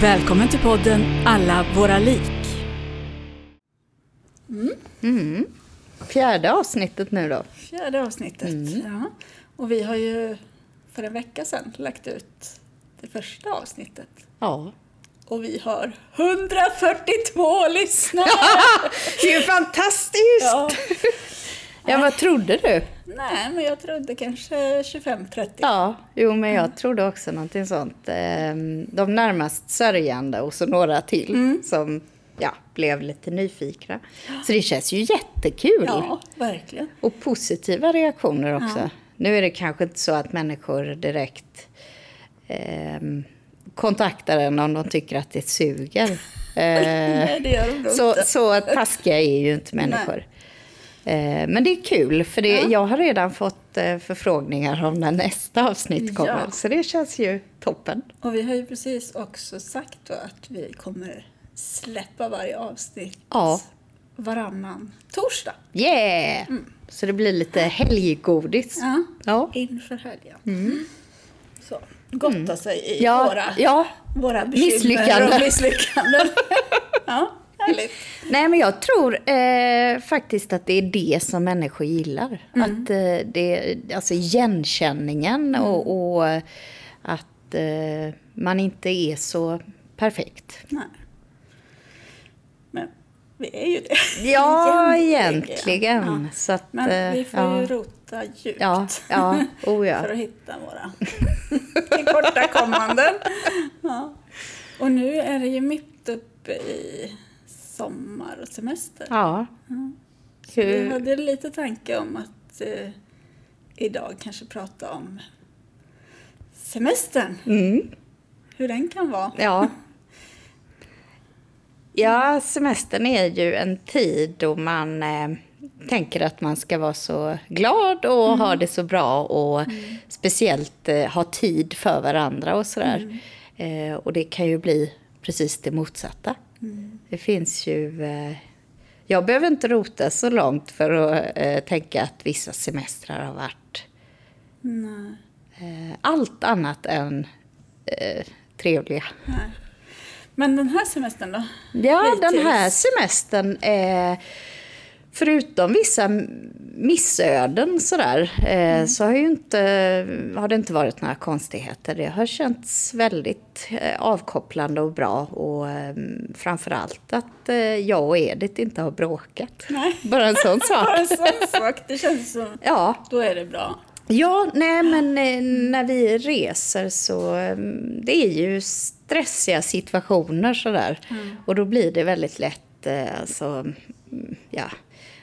Välkommen till podden Alla våra lik. Fjärde avsnittet nu då. Fjärde avsnittet. Ja. Och vi har ju för en vecka sedan lagt ut det första avsnittet. Ja. Och vi har 142 lyssnare! Det är ju fantastiskt! ja. Ja, vad trodde du? Nej, men jag trodde kanske 25-30. Ja, jo men jag trodde också någonting sånt. Ehm, De närmast sörjande och så några till som ja, blev lite nyfikna. Så det känns ju jättekul. Ja, verkligen. Och positiva reaktioner också. Nu är det kanske inte så att människor direkt ehm, kontaktar en om de tycker att det suger. Eh, Nej, det gör de så, inte. så taskiga är ju inte människor. Eh, Men det är kul, för det, jag har redan fått eh, förfrågningar om när nästa avsnitt kommer. Ja. Så det känns ju toppen. Och vi har ju precis också sagt då att vi kommer släppa varje avsnitt Ja. varannan torsdag. Yeah! Så det blir lite helggodis. Ja. Ja. Inför helgen. Så, gotta sig i Mm. Ja, våra, ja. våra bekymmer Misslyckanden. och misslyckanden. ja, härligt. Nej, men jag tror eh, faktiskt att det är det som människor gillar. Att eh, det, alltså igenkänningen och, och eh, att eh, man inte är så perfekt. Nej. Men vi är ju det. Ja, egentligen. Ja. Så att, Men vi eh, får ja. ju rota djupt. Ja, ja, oh ja. För att hitta våra tillkortakommanden. ja. Och nu är det ju mitt uppe i sommar och semester. ja. Så vi Hur, hade lite tanke om att eh, idag kanske prata om semestern. Mm. Hur den kan vara. ja. Ja, semestern är ju en tid då man eh, tänker att man ska vara så glad och ha det så bra och speciellt eh, ha tid för varandra och sådär. Eh, och det kan ju bli precis det motsatta. Det finns ju... Eh, jag behöver inte rota så långt för att eh, tänka att vissa semestrar har varit Nej. eh, allt annat än trevliga. Nej. Men den här semestern då? Ja, den här semestern, eh, förutom vissa missöden sådär, eh, så har, ju inte, har det inte varit några konstigheter. Det har känts väldigt eh, avkopplande och bra och eh, framförallt att eh, jag och Edith inte har bråkat. Nej. Bara en sån Bara sak. en sån sak. Det känns som... Ja, Då är det bra. Ja, nej men när vi reser så eh, det är ju stressiga situationer sådär. Och då blir det väldigt lätt, alltså, mm, ja,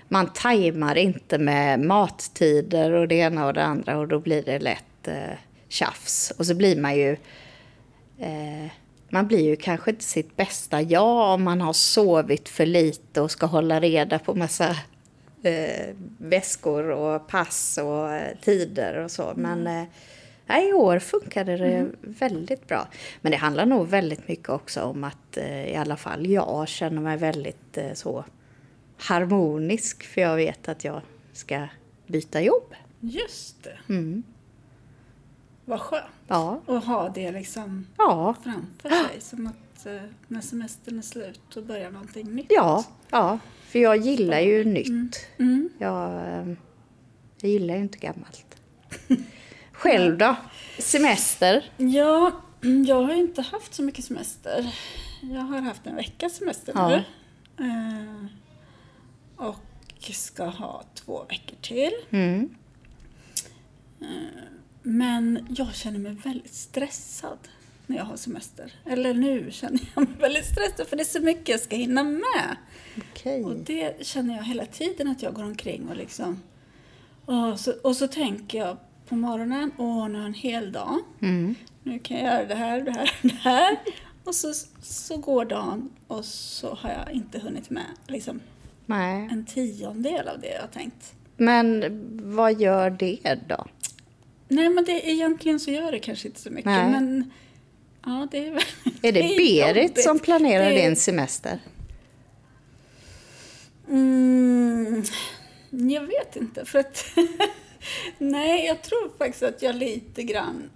man tajmar inte med mattider och det ena och det andra och då blir det lätt eh, tjafs. Och så blir man ju, eh, man blir ju kanske inte sitt bästa jag om man har sovit för lite och ska hålla reda på massa eh, väskor och pass och eh, tider och så. Men eh, i år funkade det väldigt bra. Men det handlar nog väldigt mycket också om att eh, i alla fall jag känner mig väldigt eh, så harmonisk. För jag vet att jag ska byta jobb. Just det. Mm. Vad skönt. Ja, att ha det liksom ja, framför sig. Som att eh, när semestern är slut så börjar någonting nytt. ja, ja. För jag gillar ju nytt. Mm. Jag, eh, jag gillar ju inte gammalt. Själv då? Semester? Ja, jag har inte haft så mycket semester. Jag har haft en veckas semester Ja. nu. Eh, och ska ha två veckor till. Mm. Men jag känner mig väldigt stressad när jag har semester. Eller nu känner jag mig väldigt stressad för det är så mycket jag ska hinna med. Okej. Och det känner jag hela tiden att jag går omkring och liksom... Och så, och så tänker jag på morgonen och nu har en hel dag. Mm. Nu kan jag göra det här, det här, det här. Och så, så går dagen och så har jag inte hunnit med liksom, Nej. en tiondel av det jag har tänkt. Men vad gör det då? Nej, men det, egentligen så gör det kanske inte så mycket. Nej. Men ja, det är väl- Är det Berit jobbigt. som planerar Det din semester? Mm, jag vet inte. För att Nej, jag tror faktiskt att jag lite grann...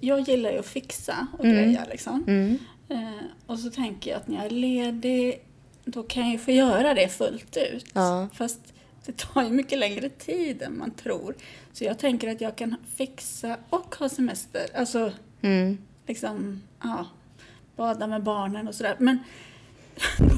Jag gillar ju att fixa och greja liksom. Mm. Eh, och så tänker jag att när jag är ledig, då kan jag ju få göra det fullt ut. Ja. Fast det tar ju mycket längre tid än man tror. Så jag tänker att jag kan fixa och ha semester. Alltså, Mm. liksom, ja, bada med barnen och sådär. Men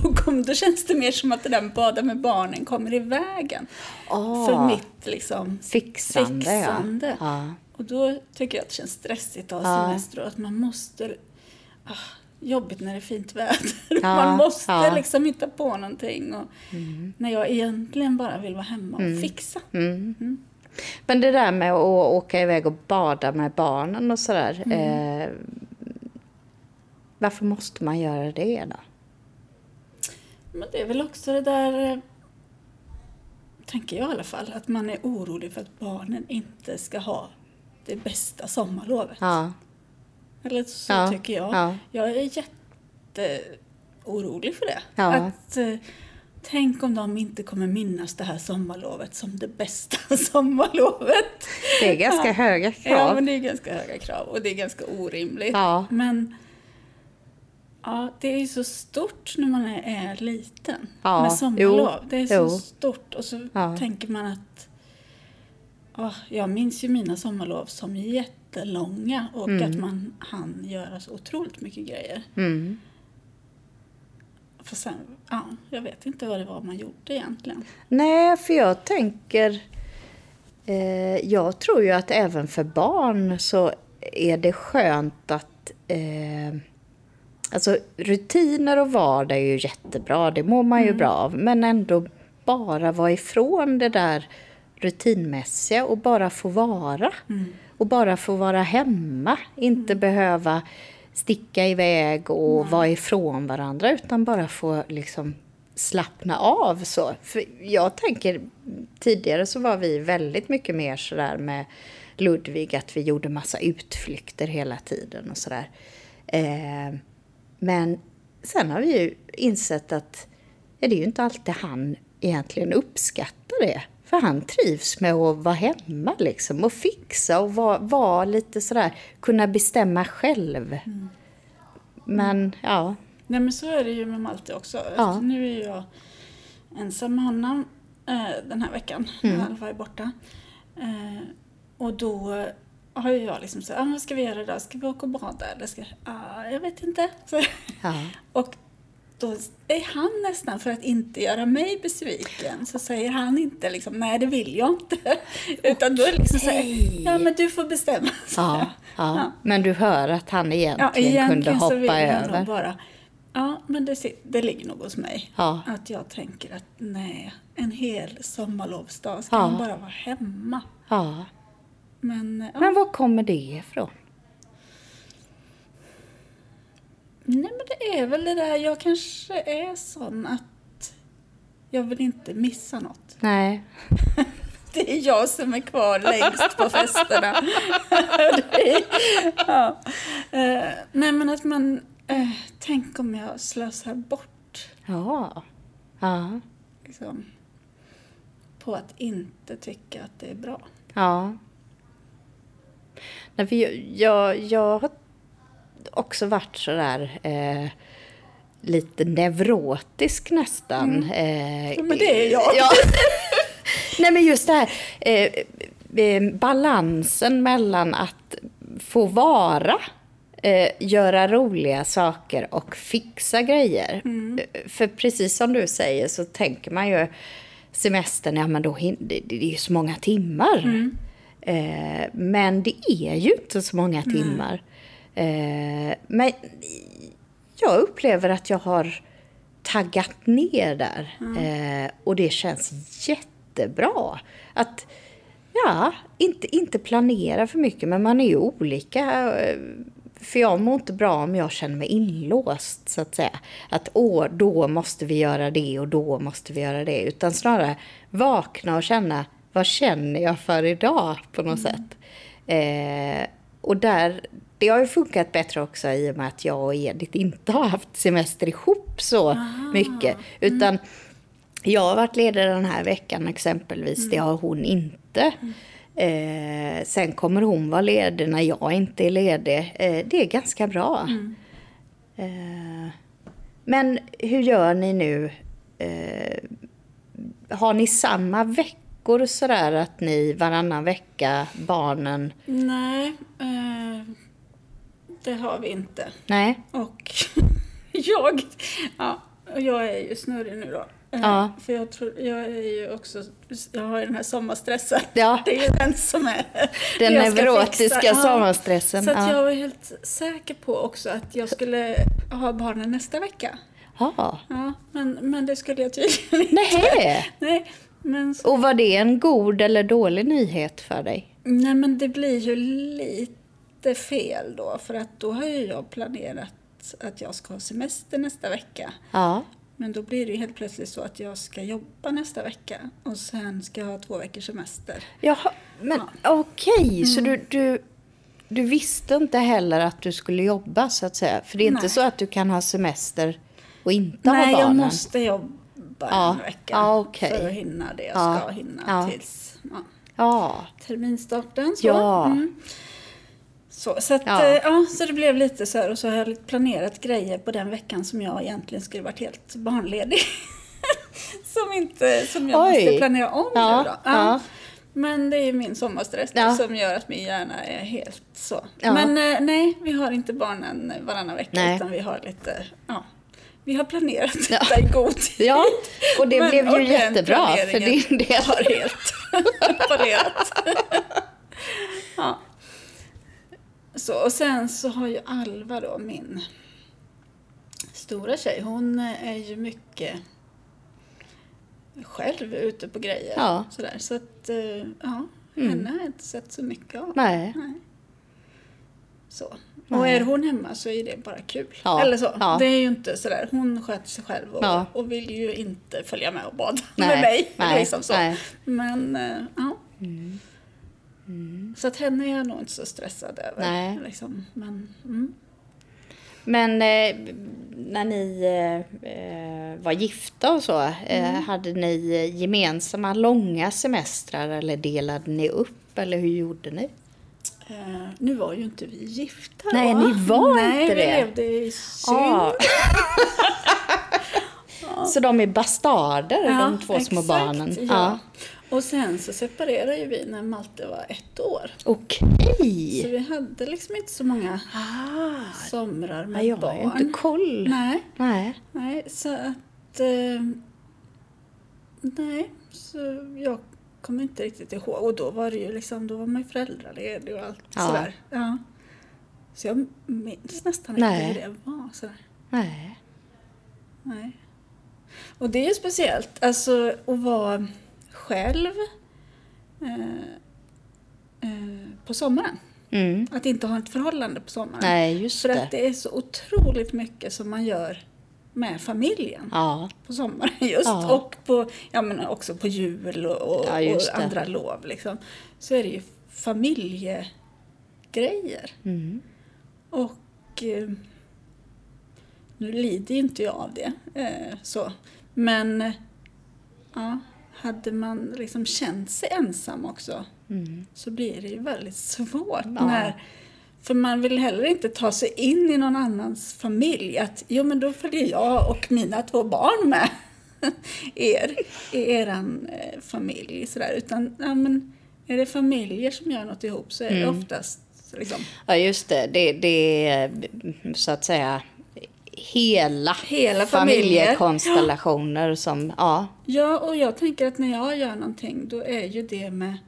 då, kom, då känns det mer som att det där med bada med barnen kommer i vägen. Ah, För mitt liksom fixande, fixande. ja. ja. Och då tycker jag att det känns stressigt att ha Ja. semester och att man måste... Ah, jobbigt när det är fint väder. Ja, man måste ja. liksom hitta på någonting. Och När jag egentligen bara vill vara hemma och fixa. Mm. Men det där med att åka iväg och bada med barnen och sådär. Eh, varför måste man göra det då? Men det är väl också det där, eh, tänker jag i alla fall, att man är orolig för att barnen inte ska ha det bästa sommarlovet. Ja, Eller så Ja, tycker jag. ja. Jag är jätteorolig för det. Ja. Att, eh, tänk om de inte kommer minnas det här sommarlovet som det bästa sommarlovet. det är ganska Ja. höga krav. Ja, men det är ganska höga krav och det är ganska orimligt. Ja. Men ja, det är ju så stort när man är, är liten Ja, med sommarlov. jo, det är så jo. stort och så Ja. tänker man att ja, jag minns ju mina sommarlov som jättelånga och att man hann göra så otroligt mycket grejer. Mm. För sen, ja, jag vet inte vad det var man gjorde egentligen. Nej, för jag tänker... Eh, jag tror ju att även för barn så är det skönt att... Eh, alltså rutiner och vardag är ju jättebra, det mår man ju bra av. Men ändå bara vara ifrån det där rutinmässiga och bara få vara. Och bara få vara hemma, inte behöva sticka iväg och vara ifrån varandra utan bara få liksom slappna av så. För jag tänker, tidigare så var vi väldigt mycket mer sådär med Ludvig, att vi gjorde massa utflykter hela tiden och sådär. Eh, men sen har vi ju insett att ja, det är ju inte alltid han egentligen uppskattar det. För han trivs med att vara hemma liksom och fixa och vara, vara lite sådär, kunna bestämma själv. Men ja, Nej men så är det ju med Malte också. Ja. Nu är jag ensam med honom eh, den här veckan. Mm. när Alva är borta. Eh, och då har ju jag liksom sagt, ah, vad ska vi göra idag? Ska vi åka och bada? Eller ska... ah, jag vet inte. Så, ja. och då är han nästan, för att inte göra mig besviken, så säger han inte liksom, nej det vill jag inte. Utan då är det liksom så här, ja men du får bestämma. Ja, ja. Men du hör att han egentligen, Ja, egentligen kunde så vill hoppa jag nog över. bara, ja men det, det ligger nog hos mig. Ja. Att jag tänker att nej, en hel sommarlovsdag ska Ja. man bara vara hemma. Ja. Men, ja, Men var kommer det ifrån? Nej men det är väl det där, jag kanske är sån att jag vill inte missa något. Nej. Det är jag som är kvar längst på festerna. Är- ja. Eh, nej men att man, eh, tänk om jag slösar bort Ja. Ja. liksom, på att inte tycka att det är bra. Ja. Nej, för jag, jag, jag har också varit sådär eh, lite neurotisk nästan. Eh, Ja, men det är jag. Ja. Nej men just det här eh, eh, balansen mellan att få vara, eh, göra roliga saker och fixa grejer. Eh, För precis som du säger så tänker man ju semestern, ja men då det, det är ju så många timmar. Eh, men det är ju inte så många timmar. Eh, men jag upplever att jag har taggat ner där. Eh, och det känns jättebra. Att Ja, inte, inte planera för mycket, men man är ju olika. eh, För jag mår inte bra om jag känner mig inlåst, så att säga. Att åh, då måste vi göra det och då måste vi göra det. Utan snarare vakna och känna, vad känner jag för idag på något sätt. Eh, och där, det har ju funkat bättre också i och med att jag och Edith inte har haft semester ihop så mycket. Utan jag har varit ledig den här veckan exempelvis, det har hon inte. Eh, sen kommer hon vara ledig när jag inte är ledig. Eh, det är ganska bra. Eh, men hur gör ni nu? Eh, har ni samma veckor sådär att ni varannan vecka, barnen? Nej, eh, det har vi inte. Nej? Och jag, ja, jag är ju snurrig nu då. Eh, Ja. För jag, tror, jag är ju också, jag har ju den här sommarstressen. Ja. Det är ju den som är... Den neurotiska. Ja. sommarstressen. Så att ja. jag var helt säker på också att jag skulle ha barnen nästa vecka. Ja. Ja, men, men det skulle jag tydligen inte. Nej. Nej, men, så- Och var det en god eller dålig nyhet för dig? nej, men det blir ju lite fel då. För att då har ju jag planerat att jag ska ha semester nästa vecka. Ja. Men då blir det ju helt plötsligt så att jag ska jobba nästa vecka och sen ska jag ha två veckors semester. Jaha, men okej, så du, du, du visste inte heller att du skulle jobba så att säga? För det är inte Nej. så att du kan ha semester och inte ha Nej, barnen? jag måste jobba Ja. en vecka Ja, okej. för att hinna det jag Ja. ska hinna Ja. tills ja, Ja, terminstarten. Så. Ja. Mm. Så, så, att, Ja. ja. ja, så det blev lite så här och så har jag planerat grejer på den veckan som jag egentligen skulle varit helt barnledig. som, inte, som jag Oj. måste planera om Ja, nu då. ja. Men det är min sommarstress Ja. som gör att min hjärna är helt så. Ja. Men eh, nej, vi har inte barnen varannan vecka Nej. utan vi har lite, ja. Vi har planerat Ja. detta i god tid. ja och det Men- blev ju jättebra för din del. har helt fallerat. ja. Så, och sen så har ju Alva då, min stora tjej, hon är ju mycket själv ute på grejer. Ja. Mm. Sådär. Så att, eh, ja, henne har jag inte sett så mycket av. Nej. Så. Och Nej. är hon hemma så är det bara kul. Ja, Eller så. ja. Det är ju inte sådär, hon sköter sig själv och, Ja. och vill ju inte följa med och bada Nej, med mig. nej, liksom så. nej. Men, eh, ja. Så att henne är jag nog inte så stressad över. Nej. Liksom. Men, mm. Men eh, när ni eh, eh, var gifta och så, eh, Mm. hade ni eh, gemensamma långa semestrar eller delade ni upp eller hur gjorde ni? Eh, nu var ju inte vi gifta Nej, va? ni var Nej, inte vi det. levde i synd. Ja. Så de är bastarder, de två små exakt, barnen? Ja. Och sen så separerade ju vi när Malte var ett år. Så Okej. vi hade liksom inte så många Ah, somrar med ja, jag har ju barn. inte koll. Nej, Nej. nej, så att... Eh, nej, så jag kommer inte riktigt ihåg. Och då var det ju liksom, då var man ju föräldraledig och allt Ja. sådär. Ja. Så jag minns nästan Nej. inte hur det var. Sådär. Nej. Nej. Och det är ju speciellt, alltså att vara själv eh, eh, på sommaren. Mm. Att inte ha ett förhållande på sommaren. Nej, just För det. att det är så otroligt mycket som man gör med familjen Ja. på sommaren just. Ja. Och på, ja, men också på jul och, och, Ja, och andra lov. Liksom. Så är det ju familjegrejer. Mm. Och eh, nu lider ju inte jag av det. Eh, så. Men eh, ja, hade man liksom känt sig ensam också Mm. så blir det ju väldigt svårt. Ja. När, för man vill heller inte ta sig in i någon annans familj. Att jo men då följer jag och mina två barn med er i eran eh, familj. Sådär. Utan ja, men är det familjer som gör något ihop så är det Mm. oftast liksom, Ja, just det. Det, det är så att säga hela, Hela familjekonstellationer som, ja. Ja, och jag tänker att när jag gör någonting då är ju det med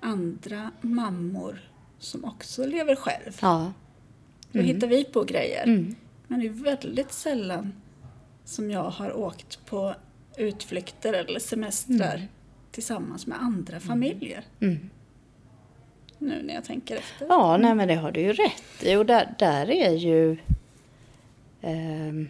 andra mammor som också lever själv. ja. Då hittar vi på grejer. Mm. Men det är väldigt sällan som jag har åkt på utflykter eller semestrar tillsammans med andra familjer. Mm. nu när jag tänker efter. Ja, nej men det har du ju rätt i. Och där, där är ju... ehm,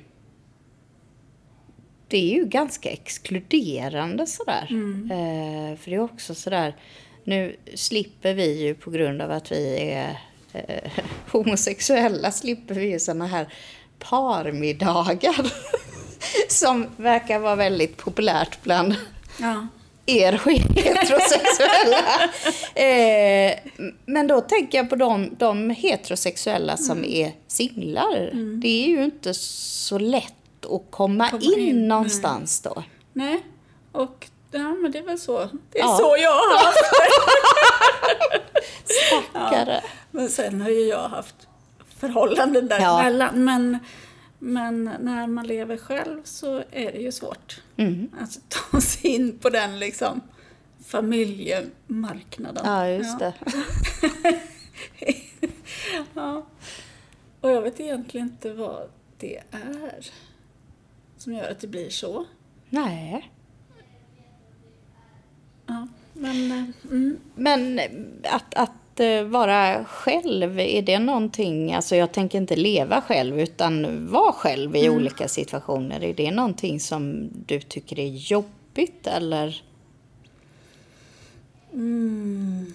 det är ju ganska exkluderande sådär. Eh, för det är också sådär... Nu slipper vi ju på grund av att vi är eh, homosexuella, slipper vi ju såna här parmiddagar. som verkar vara väldigt populärt bland Ja. Er heterosexuella. eh, men då tänker jag på de, de heterosexuella som Mm. är singlar. Det är ju inte så lätt att komma, Komma in, in, nej. någonstans då. Nej, och ja, men det är väl så. Det är Ja. så jag har haft. Stackare. Men sen har ju jag haft förhållanden Ja. däremellan. Men, men när man lever själv så är det ju svårt Mm. att ta sig in på den liksom familjemarknaden. Ja, just det. Ja. Och jag vet egentligen inte vad det är som gör att det blir så. Nej. Ja, men eh, mm, Men att, att eh, vara själv, är det någonting, alltså jag tänker inte leva själv utan vara själv i olika situationer. Är det någonting som du tycker är jobbigt eller? mm,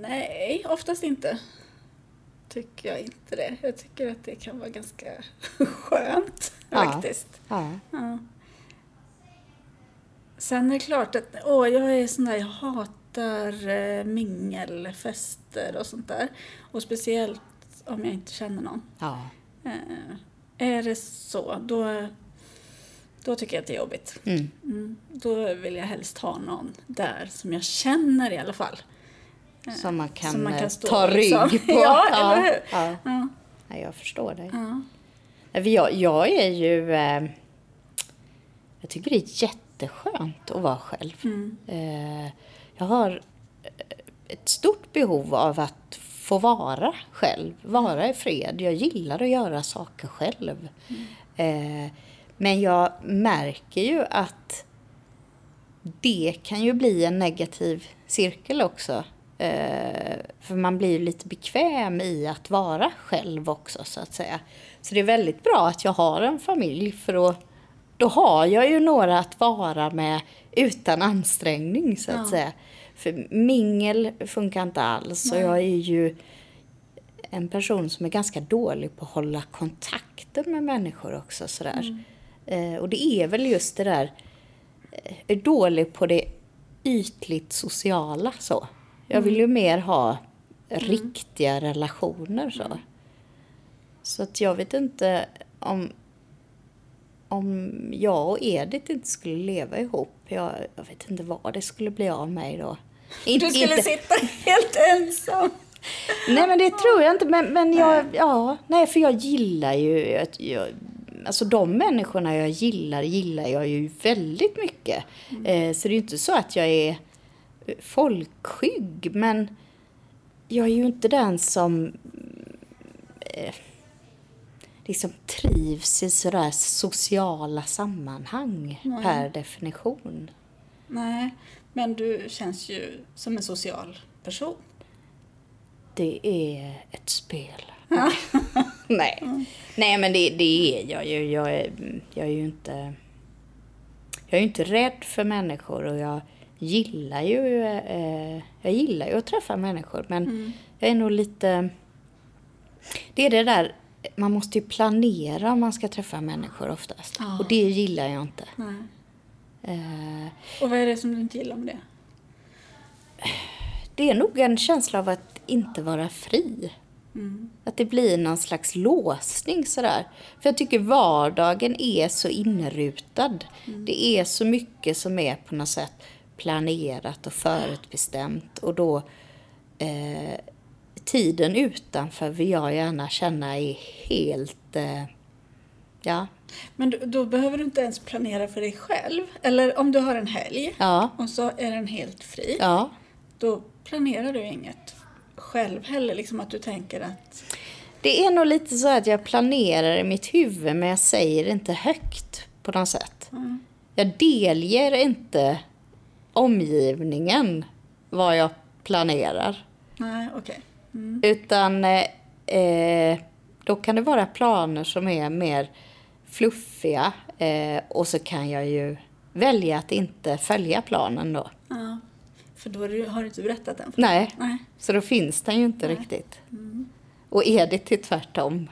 nej, oftast inte. Tycker jag inte det. Jag tycker att det kan vara ganska skönt Ja. faktiskt. Ja. Ja. Sen är det klart att åh, jag är sån där, jag hatar eh, mingelfester och sånt där. Och speciellt om jag inte känner någon. ja. Eh, är det så, då, då tycker jag att det är jobbigt. Mm. Mm. Då vill jag helst ha någon där som jag känner i alla fall. Som man kan, Som man kan eh, stå ta liksom. rygg på. Ja, eller hur? Ja. Ja. Ja, jag förstår dig. Ja. Jag, jag är ju... Eh, jag tycker det är jätteskönt att vara själv. Mm. Eh, jag har eh, ett stort behov av att få vara själv, vara i fred. Jag gillar att göra saker själv. Eh, men jag märker ju att det kan ju bli en negativ cirkel också. För man blir ju lite bekväm i att vara själv också så att säga. Så det är väldigt bra att jag har en familj för då, då har jag ju några att vara med utan ansträngning så att Ja. säga. För mingel funkar inte alls och jag är ju en person som är ganska dålig på att hålla kontakten med människor också sådär. Eh, och det är väl just det där, eh, är dålig på det ytligt sociala så. Jag vill ju mer ha riktiga relationer så. Så att jag vet inte om, om jag och Edith inte skulle leva ihop. Jag, jag vet inte vad det skulle bli av mig då. Du Inte- skulle inte- sitta helt ensam. Nej men det tror jag inte. Men, men jag, ja, nej för jag gillar ju, jag, jag, alltså de människorna jag gillar, gillar jag ju väldigt mycket. Eh, så det är ju inte så att jag är folkskygg, men jag är ju inte den som eh, liksom trivs i sådär sociala sammanhang Nej. per definition. Nej, men du känns ju som en social person. Det är ett spel. Nej. Nej, men det, det är jag ju. Jag är, jag är ju inte... Jag är ju inte rädd för människor och jag gillar ju, eh, jag gillar ju att träffa människor. Men jag är nog lite... Det är det där, man måste ju planera om man ska träffa människor oftast. Ja. Och det gillar jag inte. Eh, Och vad är det som du inte gillar med det? det är nog en känsla av att inte vara fri. Att det blir någon slags låsning sådär. För jag tycker vardagen är så inrutad. Det är så mycket som är på något sätt planerat och förutbestämt. Och då eh, tiden utanför vill jag gärna känna är helt... Eh, ja, Men då, då behöver du inte ens planera för dig själv. Eller om du har en helg ja, och så är den helt fri. ja. Då planerar du inget själv heller. Liksom att du tänker att... Det är nog lite så att jag planerar i mitt huvud men jag säger inte högt på något sätt. Jag delger inte omgivningen vad jag planerar. Nej, okej. Utan eh, då kan det vara planer som är mer fluffiga. Eh, och så kan jag ju välja att inte följa planen då. Ja. För då har du, inte berättat den? för Nej. Nej. så då finns den ju inte riktigt. Och Edith är tvärtom.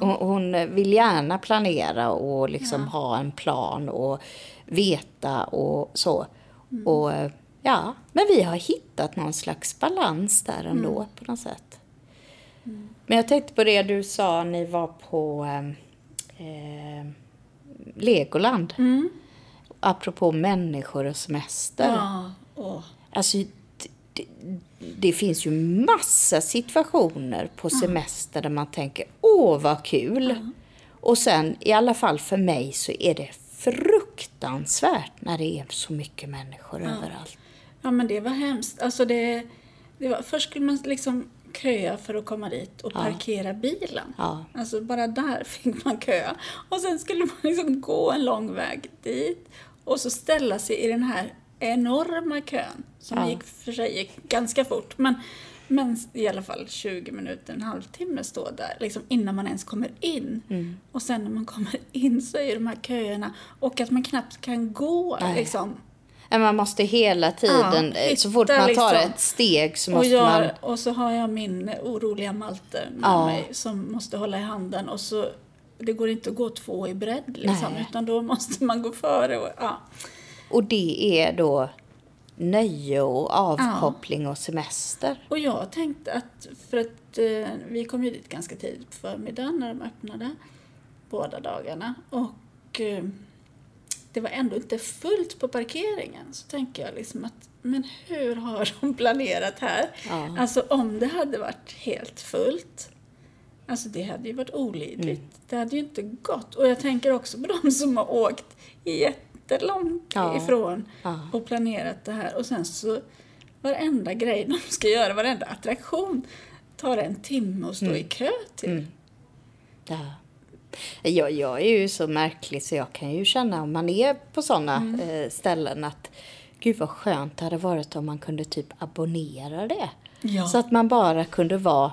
Hon, hon vill gärna planera och liksom ha en plan och veta och så. Och eh, ja, men vi har hittat någon slags balans där ändå på något sätt. Men jag tänkte på det du sa, ni var på eh, eh, Legoland. Apropå människor och semester. Ja. Åh. Alltså, det, det, finns ju massa situationer på semester där man tänker åh vad kul. Och sen, i alla fall för mig, så är det fruktansvärt när det är så mycket människor överallt. Ja, men det var hemskt. Alltså det, det var, först skulle man liksom köa för att komma dit och parkera bilen. Ja. Alltså bara där fick man köa. Och sen skulle man liksom gå en lång väg dit och så ställa sig i den här enorma kön som Ja. gick för sig gick ganska fort. Men, men i alla fall 20 minuter, en halvtimme stå där liksom innan man ens kommer in. Mm. Och sen när man kommer in så är de här köerna och att man knappt kan gå Nej. liksom. Man måste hela tiden, Ja, eh, så fort man tar liksom. ett steg så Och, måste jag, man... och så har jag min oroliga Malte med Ja. mig som måste hålla i handen och så det går inte att gå två i bredd liksom, Nej. utan då måste man gå före. Och, ja. Och det är då nöje och avkoppling och semester. och jag tänkte att, för att eh, vi kom ju dit ganska tidigt på förmiddagen när de öppnade, båda dagarna. Och eh, det var ändå inte fullt på parkeringen. Så tänker jag liksom att, men hur har de planerat här? Ja. Alltså om det hade varit helt fullt, alltså det hade ju varit olidligt. Mm. Det hade ju inte gått. Och jag tänker också på de som har åkt jättelångt Ja. ifrån Ja. och planerat det här. Och sen så varenda grej de ska göra, varenda attraktion tar en timme att stå Mm. i kö till. Ja. Jag, jag är ju så märklig så jag kan ju känna om man är på sådana Mm. eh, ställen att gud vad skönt det hade varit om man kunde typ abonnera det. Ja. Så att man bara kunde vara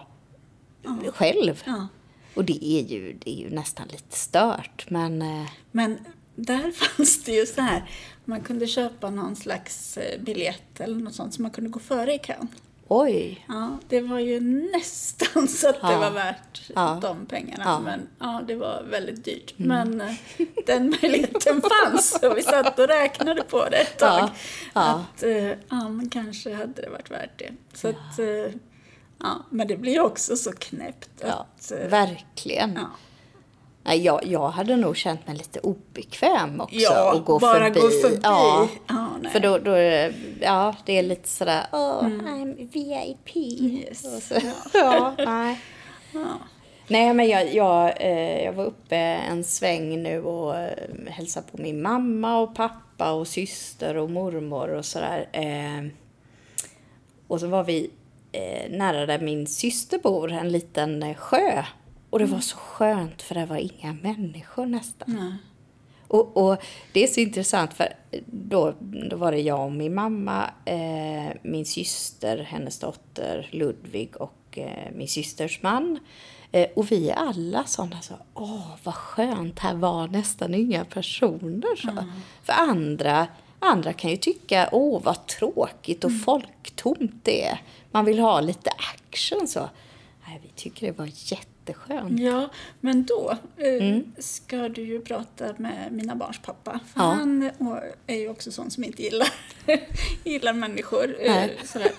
själv. Ja. Och det är, ju, det är ju nästan lite stört men eh, Men där fanns det ju så här, man kunde köpa någon slags eh, biljett eller något sånt så man kunde gå före i kön. Oj. Ja, det var ju nästan så att det Ja. var värt Ja. de pengarna. Ja. Mm. Men ja, det var väldigt dyrt. Men eh, den möjligheten fanns och vi satt och räknade på det ett tag. Att eh, ja, men kanske hade det varit värt det. Så att, eh, ja, men det blir också så knäppt. Att, verkligen. Jag, jag hade nog känt mig lite obekväm också. Ja, att gå bara förbi. gå förbi. Ja, nej. för då, då ja, det är lite sådär, oh, I'm VIP. Yes. Så, ja, nej. Ja. Nej, men jag, jag, eh, jag var uppe en sväng nu och eh, hälsade på min mamma och pappa och syster och mormor och sådär. Eh, och så var vi eh, nära där min syster bor, en liten sjö. Och det var så skönt för det var inga människor nästan. Nej. Och, och det är så intressant för då, då var det jag och min mamma, eh, min syster, hennes dotter Ludvig och eh, min systers man. Eh, och vi alla sådana så, åh vad skönt, här var nästan inga personer. Så. För andra, andra kan ju tycka, åh vad tråkigt och folktomt det är. Man vill ha lite action så. Nej, vi tycker det var jätteskönt. Ja, men då eh, ska du ju prata med mina barns pappa. För Ja. han är ju också sån som inte gillar, gillar människor. eh, Nej. Sådär.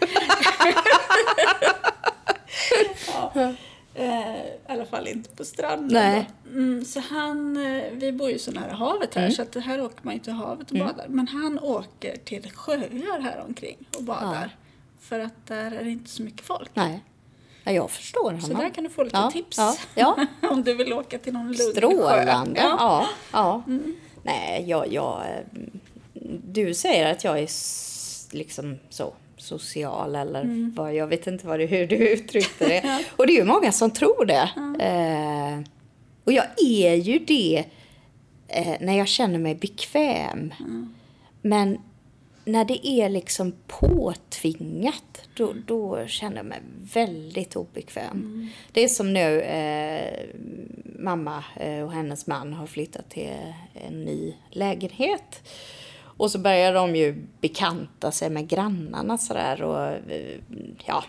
ja. Eh, I alla fall inte på stranden. Mm, så han, eh, vi bor ju så nära havet här så att här åker man ju till havet och badar. Men han åker till sjöar här omkring och badar. För att där är det inte så mycket folk. Nej, ja, jag förstår honom. Så där kan du få lite ja, tips. Ja, ja. Om du vill åka till någon lugn sjö. Strålande. Ja. Ja, ja. Nej, jag, jag... Du säger att jag är liksom så social eller vad, jag vet inte vad det, hur du uttryckte det. Och det är ju många som tror det. Eh, och jag är ju det eh, när jag känner mig bekväm. Men när det är liksom påtvingat, då, då känner jag mig väldigt obekväm. Det är som nu, eh, mamma eh, och hennes man har flyttat till en ny lägenhet. Och så börjar de ju bekanta sig med grannarna sådär och eh, ja,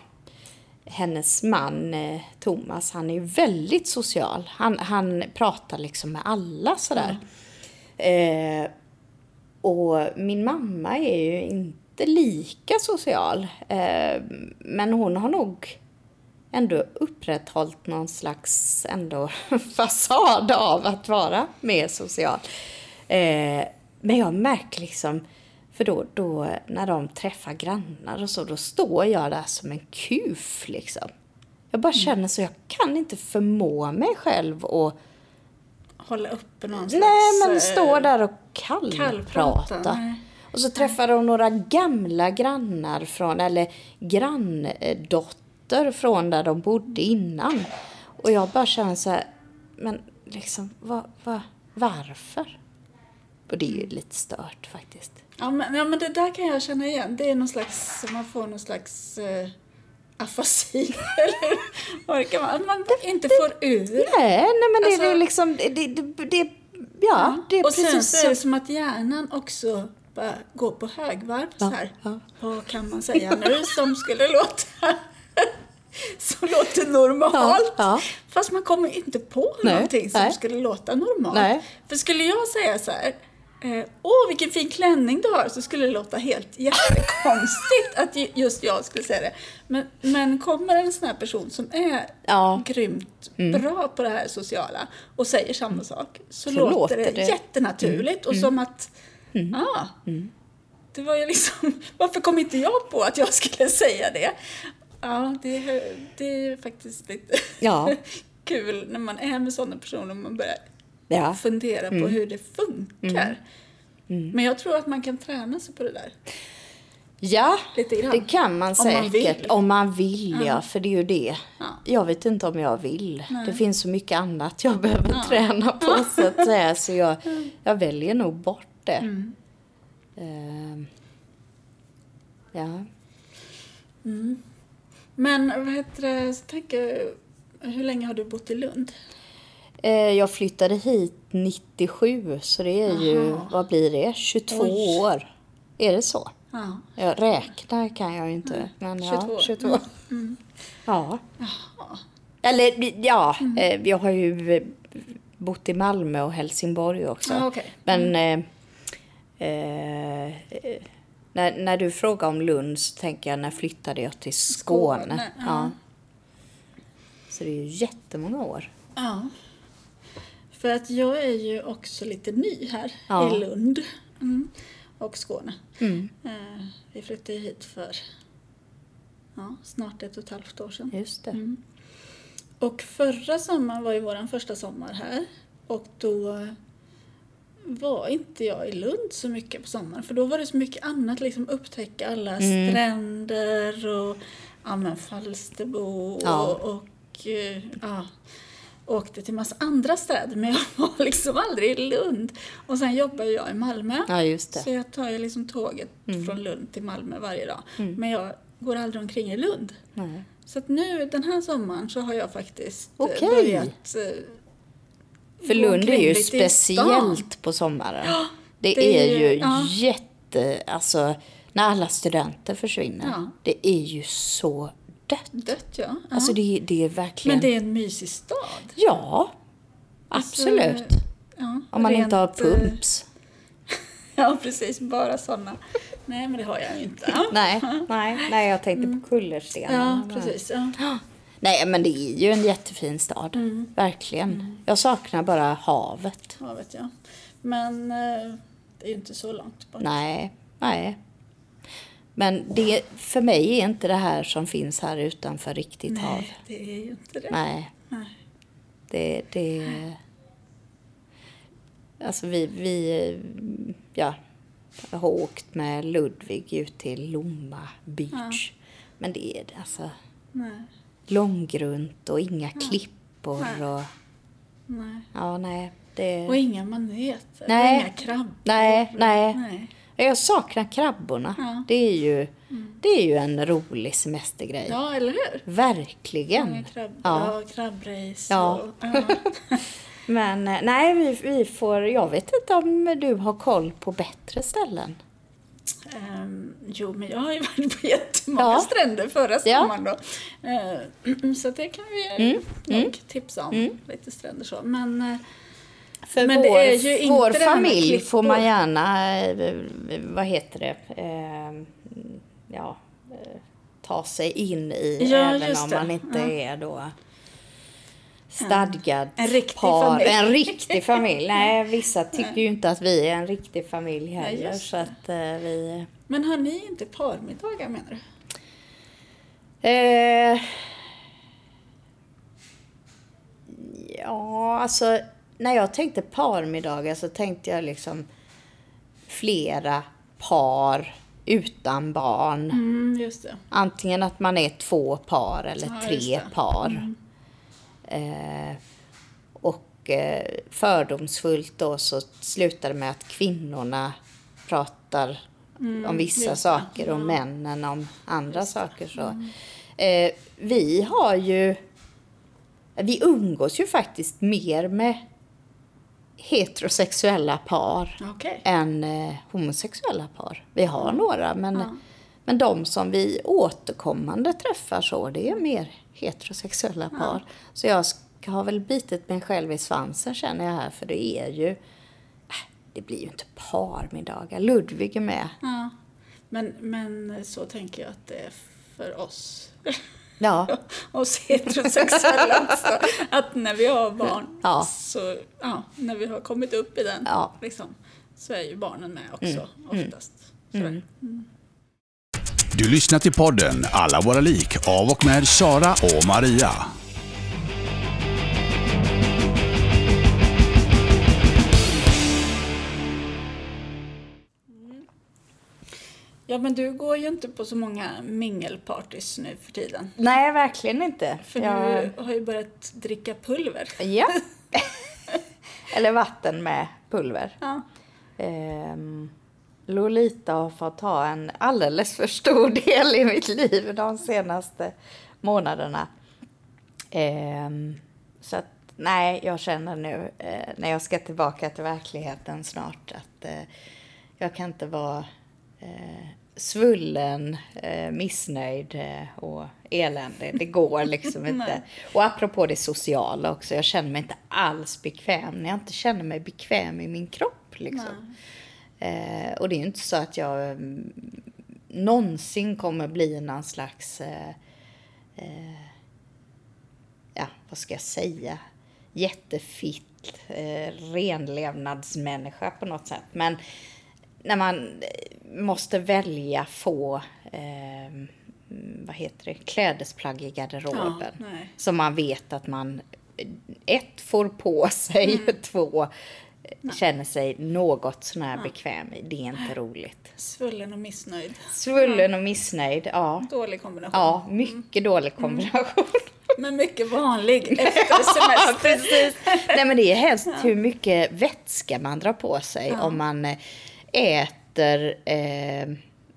hennes man eh, Thomas, han är ju väldigt social. Han, han pratar liksom med alla sådär. Eh, och min mamma är ju inte lika social. Eh, men hon har nog ändå upprätthållit någon slags ändå fasad av att vara mer social. Eh, men jag märker liksom, för då, då när de träffar grannar och så, då står jag där som en kuf liksom. Jag bara känner så, jag kan inte förmå mig själv och Hålla uppe någon slags... Nej, men eh, stå där och kallprata, nej. Och så träffade de några gamla grannar från, eller granndotter från där de bodde innan. Och jag bara känner så här, men liksom, va, va, varför? Och det är ju lite stört faktiskt. Ja men, ja, men det där kan jag känna igen. Det är någon slags, man får någon slags eh, afasi. Eller det kan vara. Att man inte får ur. Nej, nej men det, Alltså- det är liksom, det, det, det, det ja, det är och sen precis så är det så. som att hjärnan också bara går på högvarv så här. ja. Vad kan man säga nu som skulle låta som låter normalt? Ja, ja. Fast man kommer inte på Nej, någonting som nej. skulle låta normalt. Nej. För skulle jag säga så här eh, Åh, vilken fin klänning du har, så skulle det låta helt jättekonstigt att ju- just jag skulle säga det. Men, men kommer en sån här person som är Ja. Mm. grymt bra på det här sociala och säger samma sak, så, Så låter det, det. Mm. jättenaturligt och som att, ja, det var ju liksom, varför kom inte jag på att jag skulle säga det? Ja, det, är- det är faktiskt lite Ja. kul när man är med sådana personer och man börjar Ja. fundera Mm. på hur det funkar. Men jag tror att man kan träna sig på det där. Ja, det kan man Om säkert. man vill. Om man vill, ja. För det är ju det. Ja. Jag vet inte om jag vill. Det finns så mycket annat jag behöver träna på så att säga. Så jag, jag väljer nog bort det. Mm. Ehm, ja. Men vad heter det, tänker hur länge har du bott i Lund? Eh, jag flyttade hit 97 så det är ju, Aha. vad blir det? 22 Oj. år. Är det så? Ja. Jag räknar kan jag ju inte. Men 22. ja, 22. Ja. Eller ja, eh, jag har ju eh, bott i Malmö och Helsingborg också. Ja, okej. Men eh, eh, eh, när, när du frågar om Lund så tänker jag när flyttade jag till Skåne. Skåne, ja. Så det är ju jättemånga år. Ja. För att jag är ju också lite ny här Ja. i Lund mm. och Skåne. Mm. Eh, vi flyttade hit för ja, snart ett och ett halvt år sedan. Just det. Mm. Och förra sommaren var ju vår första sommar här. Och då var inte jag i Lund så mycket på sommaren. För då var det så mycket annat, liksom upptäcka alla Mm. stränder och ja, men Falsterbo Ja. och, och eh, ja, åkte till massa andra städer. Men jag var liksom aldrig i Lund. Och sen jobbar jag i Malmö. Ja, just Så det. Mm. jag tar ju liksom tåget från Lund till Malmö varje dag. Men jag går aldrig omkring i Lund. Nej. Så att nu den här sommaren så har jag faktiskt eh, Okej. börjat eh, För Lund är ju speciellt på sommaren. det, det är ju- ja. jätte... Alltså, när alla studenter försvinner. Ja. Det är ju så dött. Dött ja. ja. Alltså det, det är verkligen... Men det är en mysig stad. Ja, Alltså, absolut. Ja, Om man inte har rent, eh, pumps. Ja, precis. Bara sådana. Nej, men det har jag ju inte. Nej, nej, nej, jag tänkte på kullerstenarna. Mm. Ja, precis. Ja. Nej, men det är ju en jättefin stad. Mm. Verkligen. Jag saknar bara havet. ja, vet jag. Men eh, det är ju inte så långt bort. Nej, nej. Men det, för mig är inte det här som finns här utanför riktigt hav. Nej, det är ju inte det. Nej. Nej. Det, det... Alltså vi, vi ja, har åkt med Ludvig ut till Lomma Beach. Men det är alltså Nej. långgrunt och inga klippor Nej. och... Nej. Ja, nej. Det... Och inga maneter. Nej. Inga krabbor. Nej, nej. Nej. Jag saknar krabborna. Ja. Det, är ju, det är ju en rolig semestergrej. Ja, eller hur? Verkligen. Krabbor Ja. krabbrace. Ja. Och, ja. Men eh, nej, vi, vi får... Jag vet inte om du har koll på bättre ställen. Ehm, jo, men jag har ju varit på jättemånga Ja. stränder förra Ja. sommaren då. Ehm, så det kan vi Mm, nog tipsa om. Lite stränder så. Men eh, För Men det vår, är ju inte vår det med familj får man gärna, eh, vad heter det, eh, ja, eh, ta sig in i Ja, även om man inte Ja. är då stadgad En riktig par. familj. En riktig familj. Nej, vissa tycker ju inte att vi är en riktig familj heller. just så att eh, vi... Men har ni inte parmiddagar menar du? Eh, ja, alltså när jag tänkte parmiddagar så tänkte jag liksom flera par utan barn. Mm, just. Antingen att man är två par eller Ja, just tre det. Mm. par. Eh, och eh, fördomsfullt då så slutar det med att kvinnorna pratar om vissa Mm, just det. saker och männen om andra saker. Så. Eh, vi har ju... Vi umgås ju faktiskt mer med heterosexuella par Okej. än eh, homosexuella par. Vi har några, men, Ja. men de som vi återkommande träffar så, det är mer heterosexuella par. Så jag har väl bitit mig själv i svansen känner jag här, för det är ju... Äh, det blir ju inte parmiddagar. Ludvig är med. Ja. Men, men så tänker jag att det är för oss. Ja, oss heterosexuella också. Att när vi har barn, Ja. så, ja, när vi har kommit upp i den, Ja. liksom, så är ju barnen med också oftast. Sådär. Du lyssnar till podden Alla våra lik av och med Sara och Maria. Ja, men du går ju inte på så många mingelpartys nu för tiden. nej verkligen inte. För jag, du har ju börjat dricka pulver. Ja. Eller vatten med pulver. Ja. Ehm, Lolita har fått ha en alldeles för stor del i mitt liv de senaste månaderna. Ehm, så att, nej, jag känner nu eh, när jag ska tillbaka till verkligheten snart att eh, jag kan inte vara eh, svullen, eh, missnöjd eh, och eländig. Det går liksom inte. Och apropå det sociala också, jag känner mig inte alls bekväm när jag inte känner mig bekväm i min kropp. Liksom. Eh, och det är ju inte så att jag mm, någonsin kommer bli någon slags, eh, eh, ja vad ska jag säga, jättefitt eh, renlevnadsmänniska på något sätt. Men när man eh, måste välja få, eh, mm, vad heter det, klädesplagg i garderoben. Ja, nej. som man vet att man, eh, ett, får på sig, Mm. två, eh, känner sig något sån här bekväm i. Det är inte roligt. Svullen och missnöjd. Svullen och missnöjd, ja. Dålig kombination. Ja, mycket dålig kombination. Men mycket vanlig efter semester. Precis. Nej men det är helst hur mycket vätska man drar på sig om man eh, äter eh,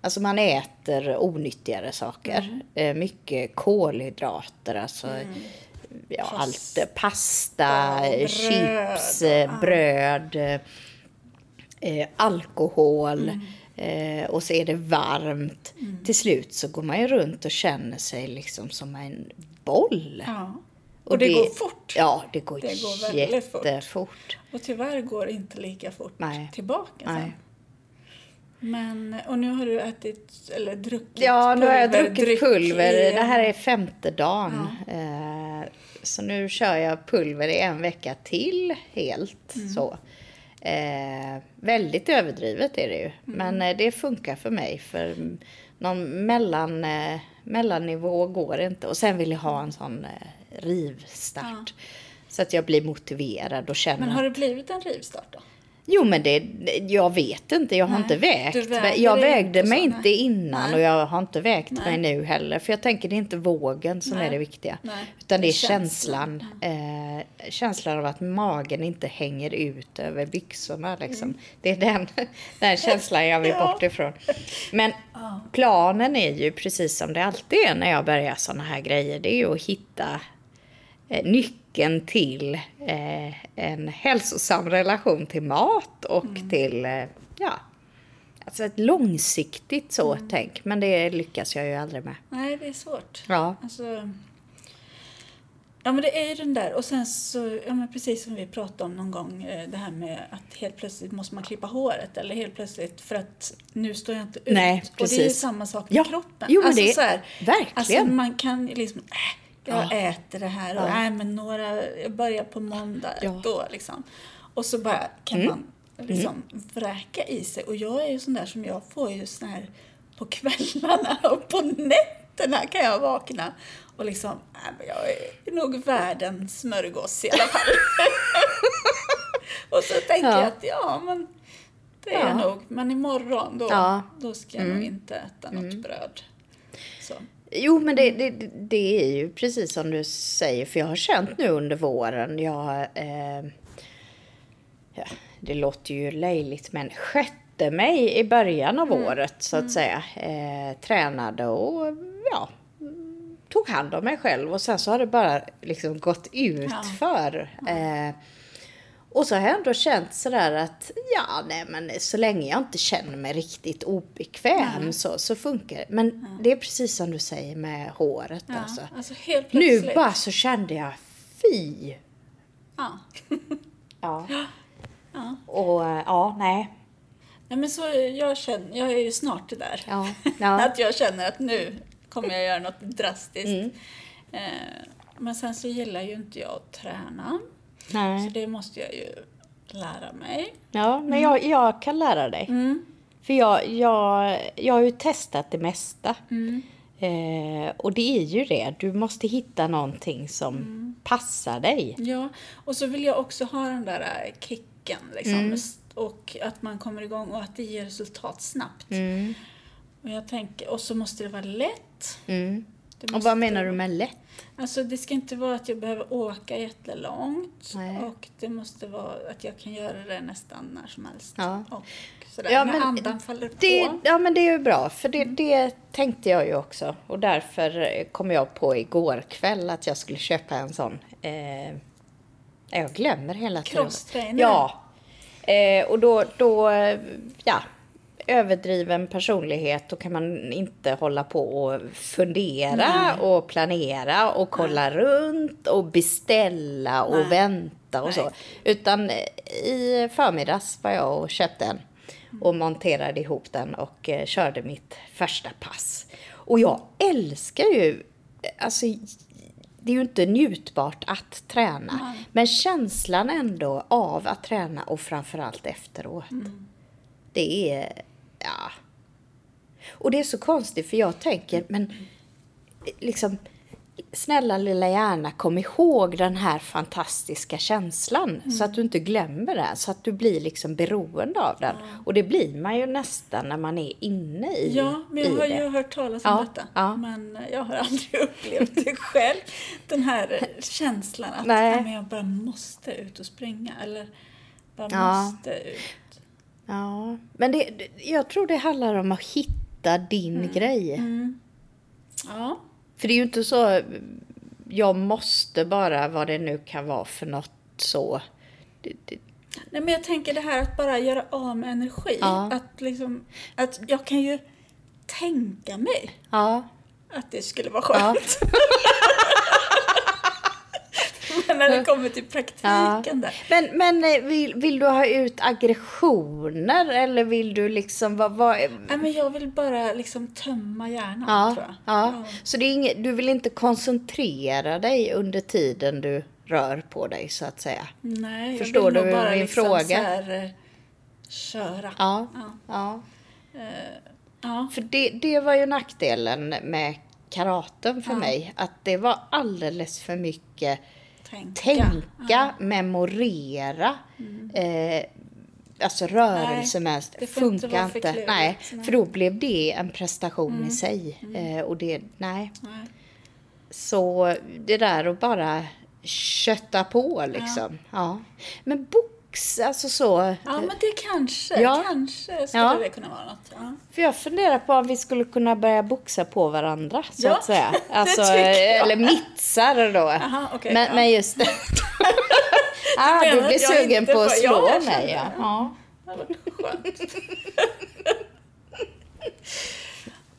Alltså man äter onyttigare saker. Eh, mycket kolhydrater, alltså ja, Pasta allt. eh, Pasta, och bröd, chips, eh, bröd, eh, eh, alkohol. Eh, och så är det varmt. Till slut så går man ju runt och känner sig liksom som en boll. Ja. Och, det, går fort. Ja, det går, Det går väldigt fort. jättefort. Och tyvärr går det inte lika fort Nej. tillbaka sen. Men, och nu har du ätit, eller druckit Ja, nu har jag druckit pulverdryck pulver. Det här är femte dagen. Eh, så nu kör jag pulver i en vecka till helt. Mm. Så. Eh, väldigt överdrivet är det ju. Mm. Men eh, det funkar för mig. För någon mellan, eh, mellannivå går inte. Och sen vill jag ha en sån eh, rivstart. Så att jag blir motiverad och känner Men har det blivit en rivstart då? Jo, men det, jag vet inte. Jag har Nej, inte vägt. väger jag vägde mig inte innan Nej. och jag har inte vägt Nej. mig nu heller. För jag tänker det är inte vågen som är det viktiga. Nej, Utan det är är känslan. känslan. Eh, känslan av att magen inte hänger ut över byxorna. Liksom. Mm. Det är den, den känslan jag vill Ja. bort ifrån. Men planen är ju precis som det alltid är när jag börjar sådana här grejer. Det är ju att hitta eh, nyckeln till eh, en hälsosam relation till mat och Mm. till, eh, ja, alltså ett långsiktigt så Mm. tänk. Men det lyckas jag ju aldrig med. Nej, det är svårt. Ja. Alltså, ja men det är ju den där och sen så, ja men precis som vi pratade om någon gång, eh, det här med att helt plötsligt måste man klippa håret eller helt plötsligt för att nu står jag inte ut. Nej, Och det är ju precis. samma sak med Ja, kroppen. jo, men alltså, det- så här, verkligen. Alltså man kan liksom, äh, jag Ja. äter det här och Ja. nej men några, jag börjar på måndag. Mm. då liksom. Och så bara kan man liksom vräka i sig. Och jag är ju sån där som jag får ju sån här på kvällarna och på nätterna kan jag vakna och liksom, nej men jag är nog världens smörgås i alla fall. och så tänker Ja. jag att ja men det är Ja. jag nog. Men imorgon då, Ja. då ska jag nog inte äta något bröd. Så. Jo, men det, det, det är ju precis som du säger, för jag har känt nu under våren, jag... Eh, ja, det låter ju löjligt, men skötte mig i början av året, så att säga. Eh, tränade och ja, tog hand om mig själv och sen så har det bara liksom gått ut Ja. för. Eh, och så har jag ändå känt sådär att ja, nej men så länge jag inte känner mig riktigt obekväm så, så funkar det. Men det är precis som du säger med håret Ja, alltså. alltså Nu bara så kände jag fy. Ja. Ja. Ja. Och eh, ja, nej. Nej, men så jag, känner, jag är ju snart där. Ja. Ja. att jag känner att nu kommer jag göra något drastiskt. Mm. Eh, men sen så gillar ju inte jag att träna. Så nej. det måste jag ju lära mig. Ja, men jag, jag kan lära dig. Mm. För jag, jag, jag har ju testat det mesta. Mm. Eh, och det är ju det, du måste hitta någonting som Mm. passar dig. Ja, och så vill jag också ha den där eh, kicken liksom. Mm. Och att man kommer igång och att det ger resultat snabbt. Mm. Och jag tänker, och så måste det vara lätt. Mm. Och vad menar du med lätt? Alltså det ska inte vara att jag behöver åka jättelångt. Nej. Och det måste vara att jag kan göra det nästan när som helst. Ja. Och sådär. Ja, när men andan faller på. Det, ja men det är ju bra, för det, det tänkte jag ju också. Och därför eh, kom jag på igår kväll att jag skulle köpa en sån. Eh, jag glömmer hela tiden. Crosstrainer. Ja. Eh, och då, då, eh, ja. Överdriven personlighet, då kan man inte hålla på och fundera Nej. och planera och kolla runt och beställa och Nej. vänta och så. Nej. Utan i förmiddags var jag och köpte en och monterade ihop den och eh, körde mitt första pass. Och jag älskar ju, alltså det är ju inte njutbart att träna, Nej. men känslan ändå av att träna och framförallt efteråt. Det är, ja. Och det är så konstigt för jag tänker, men liksom snälla lilla hjärna, kom ihåg den här fantastiska känslan så att du inte glömmer den, så att du blir liksom beroende av den. Och det blir man ju nästan när man är inne i, Ja, men jag har det. ju hört talas om Ja, detta. ja. Men jag har aldrig upplevt det själv. Den här känslan att Nej. men jag bara måste ut och springa. Eller bara Ja. måste ut. Ja, men det, jag tror det handlar om att hitta din grej. Mm. Ja. För det är ju inte så, jag måste bara, vad det nu kan vara för något så. Det, det, Nej, men jag tänker det här att bara göra av med energi. Ja. Att, liksom, att jag kan ju tänka mig ja, att det skulle vara ja, när det kommer till praktiken där. Men, men eh, vill, vill du ha ut aggressioner eller vill du liksom, vad, vad, Nej, men jag vill bara liksom tömma hjärnan, ja, tror jag. ja. Så det är inget, du vill inte koncentrera dig under tiden du rör på dig så att säga? Nej, jag Förstår vill nog du bara min liksom fråga? Så här, eh, köra. Ja, Ja. ja. Eh, ja. För det, det var ju nackdelen med karaten för Ja. mig. Att det var alldeles för mycket Tänka. tänka, memorera. Mm. Eh, alltså rörelsemönster inte funkar inte. klurigt, Nej, nej. för då blev det en prestation i sig. Eh, och det, nej. Nej. Så det där att bara kötta på liksom. Ja. Men alltså så. Ja, men det kanske, Ja. kanske skulle Ja. det kunna vara något. Ja. För jag funderar på om vi skulle kunna börja boxa på varandra, så Ja, att säga. Alltså, eller mitsar då. Aha, okej, men, men just det. ah, du blir sugen på att slå Ja, jag mig. Ja. det. Ja. Det hade varit skönt.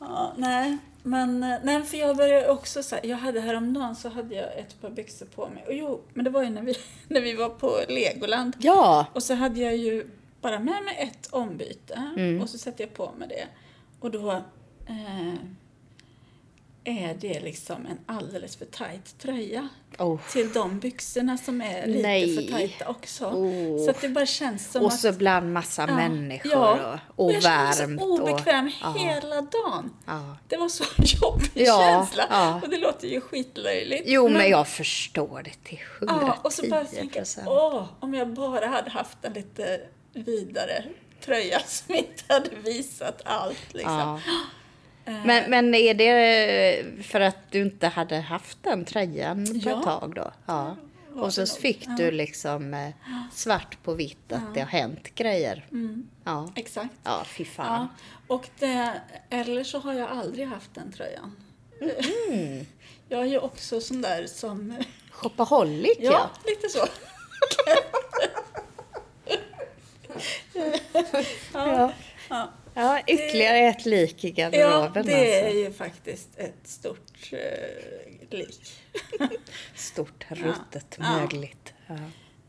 ja, nej, men eh, nej, för jag började också så här, jag hade häromdagen så hade jag ett par byxor på mig. Och jo, men det var ju när vi, när vi var på Legoland. ja. Och så hade jag ju bara med mig ett ombyte Mm. och så sätter jag på mig det. Och då eh, är det liksom en alldeles för tajt tröja Oh. till de byxorna som är lite Nej. för tajta också. Oh. Så att det bara känns som Och att... så bland massa Ja, människor ja. och, och jag kände mig varmt. så obekväm och, ja. hela dagen. Ja. Det var så jobbig Ja, känsla. ja. Och det låter ju skitlöjligt. Jo, men jag förstår det till Ja, och så bara 110 tänka, åh, om jag bara hade haft en lite vidare tröja som inte hade visat allt liksom. Ja. Eh, Men, men är det för att du inte hade haft den tröjan på Ja. ett tag då? Ja. Och så fick du liksom eh, svart på vitt att det har hänt grejer. Ja. Exakt. Ja, fy Mm. Ja, fan. och det, eller så har jag aldrig haft den tröjan. Mm. Jag är ju också sån där som... Shopaholic ja. Ja, lite så. Ja. Ja. Ja, ytterligare ett lik i Ja, garderoben det är alltså. ju faktiskt ett stort eh, lik. Stort, ruttet, Ja. mögligt. Ja.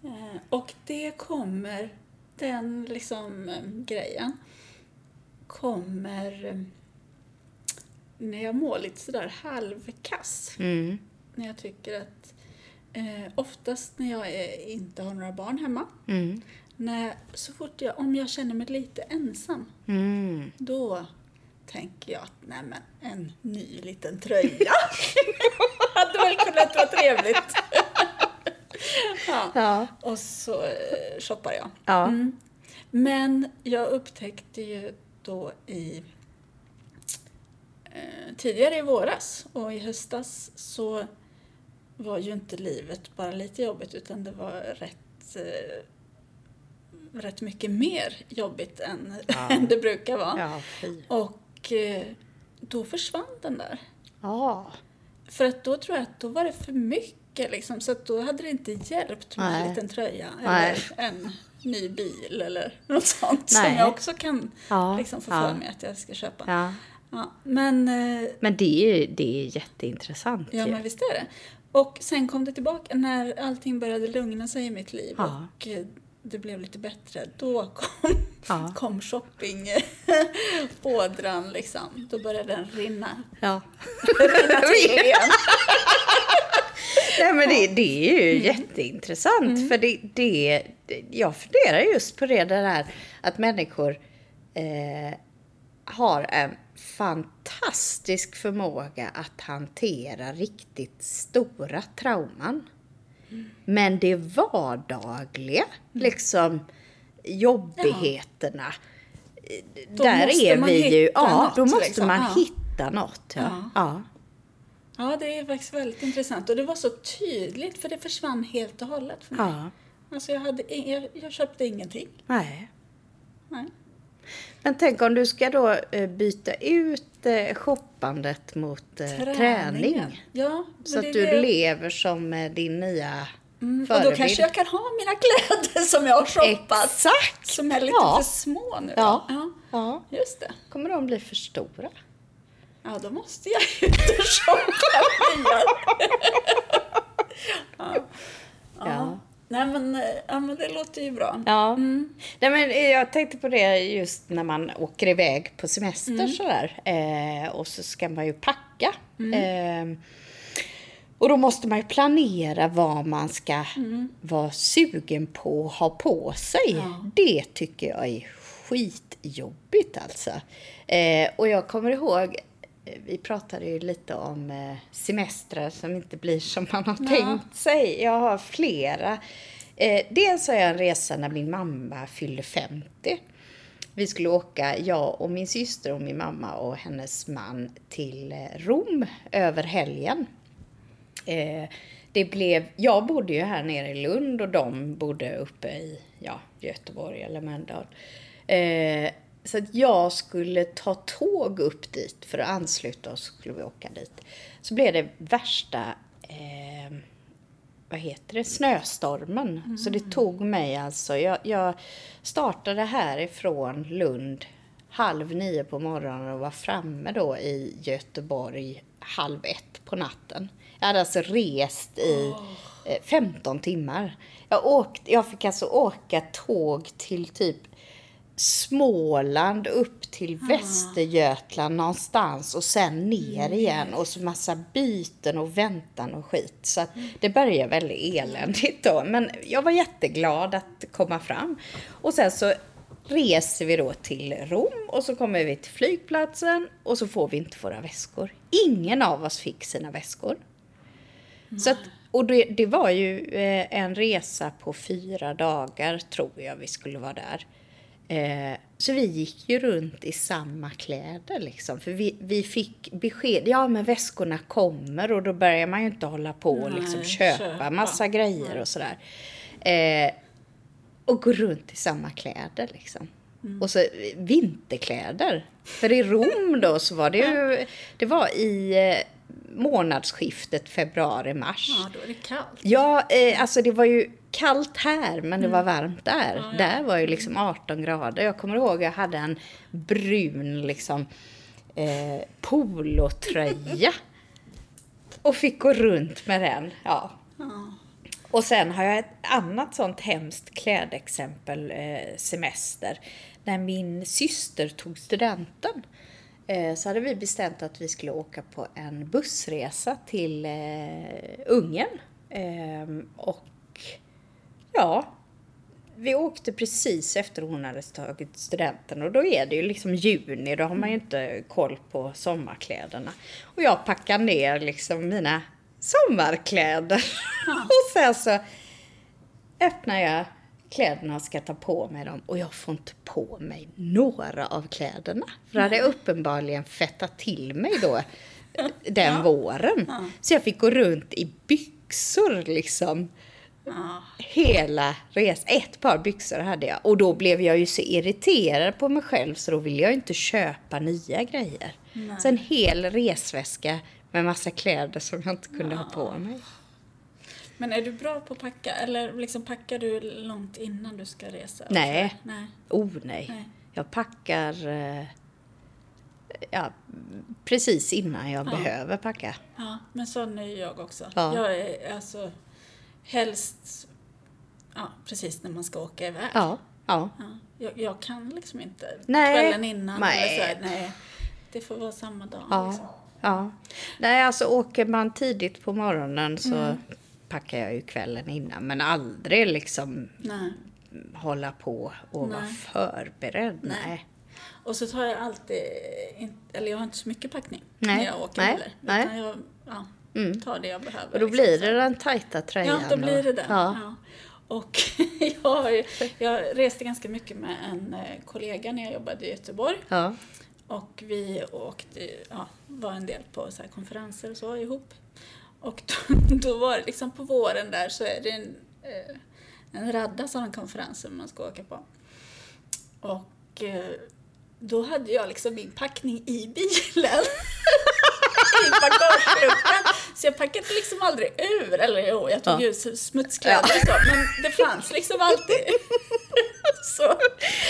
Eh, och det kommer, den liksom eh, grejen, kommer eh, när jag mår lite sådär halvkass. Mm. När jag tycker att, eh, oftast när jag är, inte har några barn hemma, Mm. När, så fort jag, om jag känner mig lite ensam, Mm. då tänker jag att nej men en ny liten tröja hade väl kunnat vara trevligt. ja. Ja. Och så eh, shoppar jag. Ja. Mm. Men jag upptäckte ju då i eh, tidigare i våras och i höstas så var ju inte livet bara lite jobbigt utan det var rätt, eh, rätt mycket mer jobbigt än, Ja. än det brukar vara. Ja. Och eh, då försvann den där. Ja. För att då tror jag att då var det för mycket liksom, så att då hade det inte hjälpt med Nej. en liten tröja Nej. eller en ny bil eller något sånt som Nej. jag också kan Ja, liksom, få ja. för mig att jag ska köpa. ja. Ja, men, eh, Men det är det är jätteintressant ja, ju. men visst är det. Och sen kom det tillbaka när allting började lugna sig i mitt liv och eh, det blev lite bättre. Då kom, Ja. kom shoppingådran liksom. Då började den rinna, Ja. rinna till igen. Nej, men det, det är ju jätteintressant. För det, det, jag funderar just på det, det där att människor eh, har en fantastisk förmåga att hantera riktigt stora trauman. Men det vardagliga, liksom jobbigheterna. Då där är vi ju, ja, något, då måste liksom. man Ja. hitta något. Ja. Ja. Ja. Ja, det är faktiskt väldigt intressant. Och det var så tydligt, för det försvann helt och hållet för mig. ja. Alltså jag, hade, jag, jag köpte ingenting. Nej. Nej. Men tänk om du ska då eh, byta ut eh, shoppandet mot eh, träning. Ja, Så att du det- lever som eh, din nya Mm, och förebild. då kanske jag kan ha mina kläder som jag har shoppat. Exakt! Som är lite Ja. för små nu. Ja. ja. Ja. Just det. Kommer de bli för stora? Ja, då måste jag ut och shoppa nya. ja. Ja. Nej, men, eh, ja, men det låter ju bra. Ja. Mm. Nej, men eh, jag tänkte på det just när man åker iväg på semester Mm. sådär. Eh, och så ska man ju packa. Mm. Eh, och då måste man ju planera vad man ska Mm. vara sugen på att ha på sig. Ja. Det tycker jag är skitjobbigt alltså. Eh, och jag kommer ihåg, vi pratade ju lite om eh, semestrar som inte blir som man har Ja. tänkt sig. Jag har flera Eh, dels har jag en resa när min mamma fyllde 50. Vi skulle åka, jag och min syster och min mamma och hennes man till eh, Rom över helgen. Eh, det blev, jag bodde ju här nere i Lund och de bodde uppe i ja, Göteborg eller Mölndal. Eh, så att jag skulle ta tåg upp dit för att ansluta oss skulle vi åka dit. Så blev det värsta eh, vad heter det, snöstormen. Mm. Så det tog mig alltså, jag, jag startade härifrån Lund halv nio på morgonen och var framme då i Göteborg halv ett på natten. Jag hade alltså rest i oh. 15 timmar. Jag, åkte, jag fick alltså åka tåg till typ Småland upp till mm. Västergötland någonstans och sen ner mm. igen och så massa byten och väntan och skit. Så att det började väldigt eländigt då. Men jag var jätteglad att komma fram. Och sen så reser vi då till Rom och så kommer vi till flygplatsen och så får vi inte våra väskor. Ingen av oss fick sina väskor. Mm. Så att, och det, det var ju eh, en resa på fyra dagar tror jag vi skulle vara där. Eh, så vi gick ju runt i samma kläder liksom. För vi, vi fick besked, ja men väskorna kommer och då börjar man ju inte hålla på och liksom köpa, köpa massa grejer och sådär. Eh, och gå runt i samma kläder liksom. Mm. Och så vinterkläder. För i Rom då så var det ju, det var i eh, månadsskiftet februari-mars. Ja, då är det kallt. Ja, eh, alltså det var ju kallt här men det var mm. varmt där. Ja, ja. Där var ju liksom 18 grader. Jag kommer ihåg jag hade en brun liksom eh, polotröja. och fick gå runt med den. Ja. ja. Och sen har jag ett annat sånt hemskt klädexempel, eh, semester. När min syster tog studenten så hade vi bestämt att vi skulle åka på en bussresa till eh, Ungern. Eh, och Ja, vi åkte precis efter hon hade tagit studenten och då är det ju liksom juni, då har man ju inte koll på sommarkläderna. Och jag packar ner liksom mina sommarkläder. och sen så öppnar jag kläderna och ska ta på mig dem och jag får inte på mig några av kläderna. För det hade jag uppenbarligen fettat till mig då den ja. våren. Ja. Så jag fick gå runt i byxor liksom. Hela resan. Ett par byxor hade jag. Och då blev jag ju så irriterad på mig själv så då ville jag inte köpa nya grejer. Nej. Så en hel resväska med massa kläder som jag inte kunde ja. ha på mig. Men är du bra på att packa? Eller liksom packar du långt innan du ska resa? Nej. nej. Oh nej. nej. Jag packar eh, ja, precis innan jag ja. behöver packa. Ja, men sån är jag också. Ja. Jag är alltså helst ja, precis när man ska åka iväg. Ja. ja. ja. Jag, jag kan liksom inte nej. kvällen innan. Nej. Eller så här, nej. Det får vara samma dag. Ja. Liksom. ja. Nej, alltså åker man tidigt på morgonen så mm. Packar jag ju kvällen innan. Men aldrig liksom nej. hålla på och nej. vara förberedd. Nej. nej. Och så tar jag alltid, eller jag har inte så mycket packning när jag åker nej. heller. Nej. Jag, ja, Mm. Ta det jag behöver. Och då liksom. blir det den tajta tröjan? Ja, då blir det den. Ja. ja. Och jag, jag reste ganska mycket med en eh, kollega när jag jobbade i Göteborg. Ja. Och vi åkte, ja, var en del på så konferenser och så ihop. Och då, då, var det liksom på våren där så är det en, eh, en radda sådana konferenser man ska åka på. Och eh, då hade jag liksom min packning i bilen. i bagageluckan. Så jag packade liksom aldrig ur. Eller jo, jag tog ja. ju smutskläder och så. Men det fanns liksom alltid. så.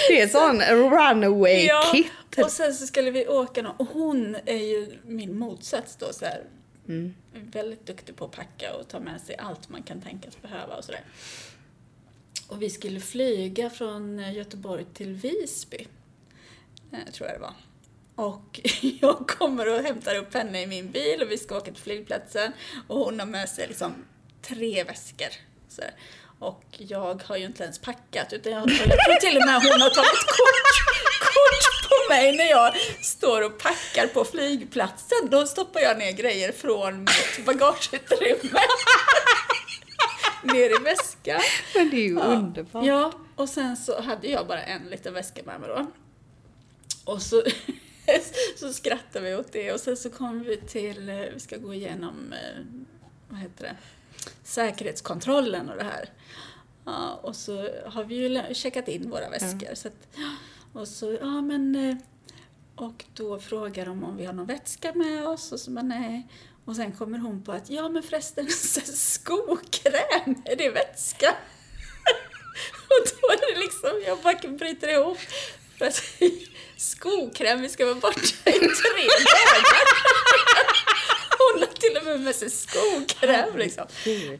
Det är sån runaway ja, kit. Och sen så skulle vi åka någon, och hon är ju min motsats då så här. Mm. Väldigt duktig på att packa och ta med sig allt man kan tänkas behöva och sådär. Och vi skulle flyga från Göteborg till Visby. Eh, tror jag det var. Och jag kommer och hämtar upp henne i min bil och vi ska åka till flygplatsen och hon har med sig liksom tre väskor. Så, och jag har ju inte ens packat utan jag, jag tror till och med hon har tagit kort på mig när jag står och packar på flygplatsen. Då stoppar jag ner grejer från mitt bagageutrymme. ner i väskan. Men det är ju underbart. Ja, och sen så hade jag bara en liten väska med mig då. Och så, så skrattade vi åt det och sen så kom vi till, eh, vi ska gå igenom, eh, vad heter det, säkerhetskontrollen och det här. Ja, och så har vi ju checkat in våra väskor. Så att, och så, ja men, eh, och då frågar de om vi har någon vätska med oss och så bara nej. Och sen kommer hon på att, ja men förresten, skokräm, är det vätska? Och då är det liksom, jag bara bryter ihop. För att skokräm, vi ska vara borta i tre dagar. Hon har till och med med sig skokräm liksom.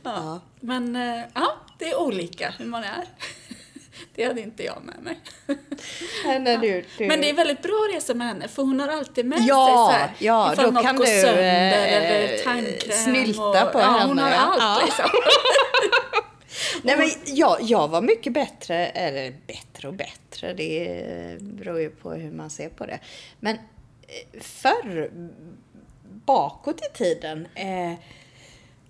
Ja. Men eh, ja, det är olika hur man är. Det hade inte jag med mig. Nej, du, du. Men det är väldigt bra att resa med henne för hon har alltid med Ja, sig så här, ja, ifall då något kan går du, sönder eh, eller tandkräm. snylta och, på ja, henne, Hon har allt Ja. liksom. Nej, men jag, jag var mycket bättre, eller bättre och bättre, det beror ju på hur man ser på det. Men eh, förr, bakåt i tiden, eh,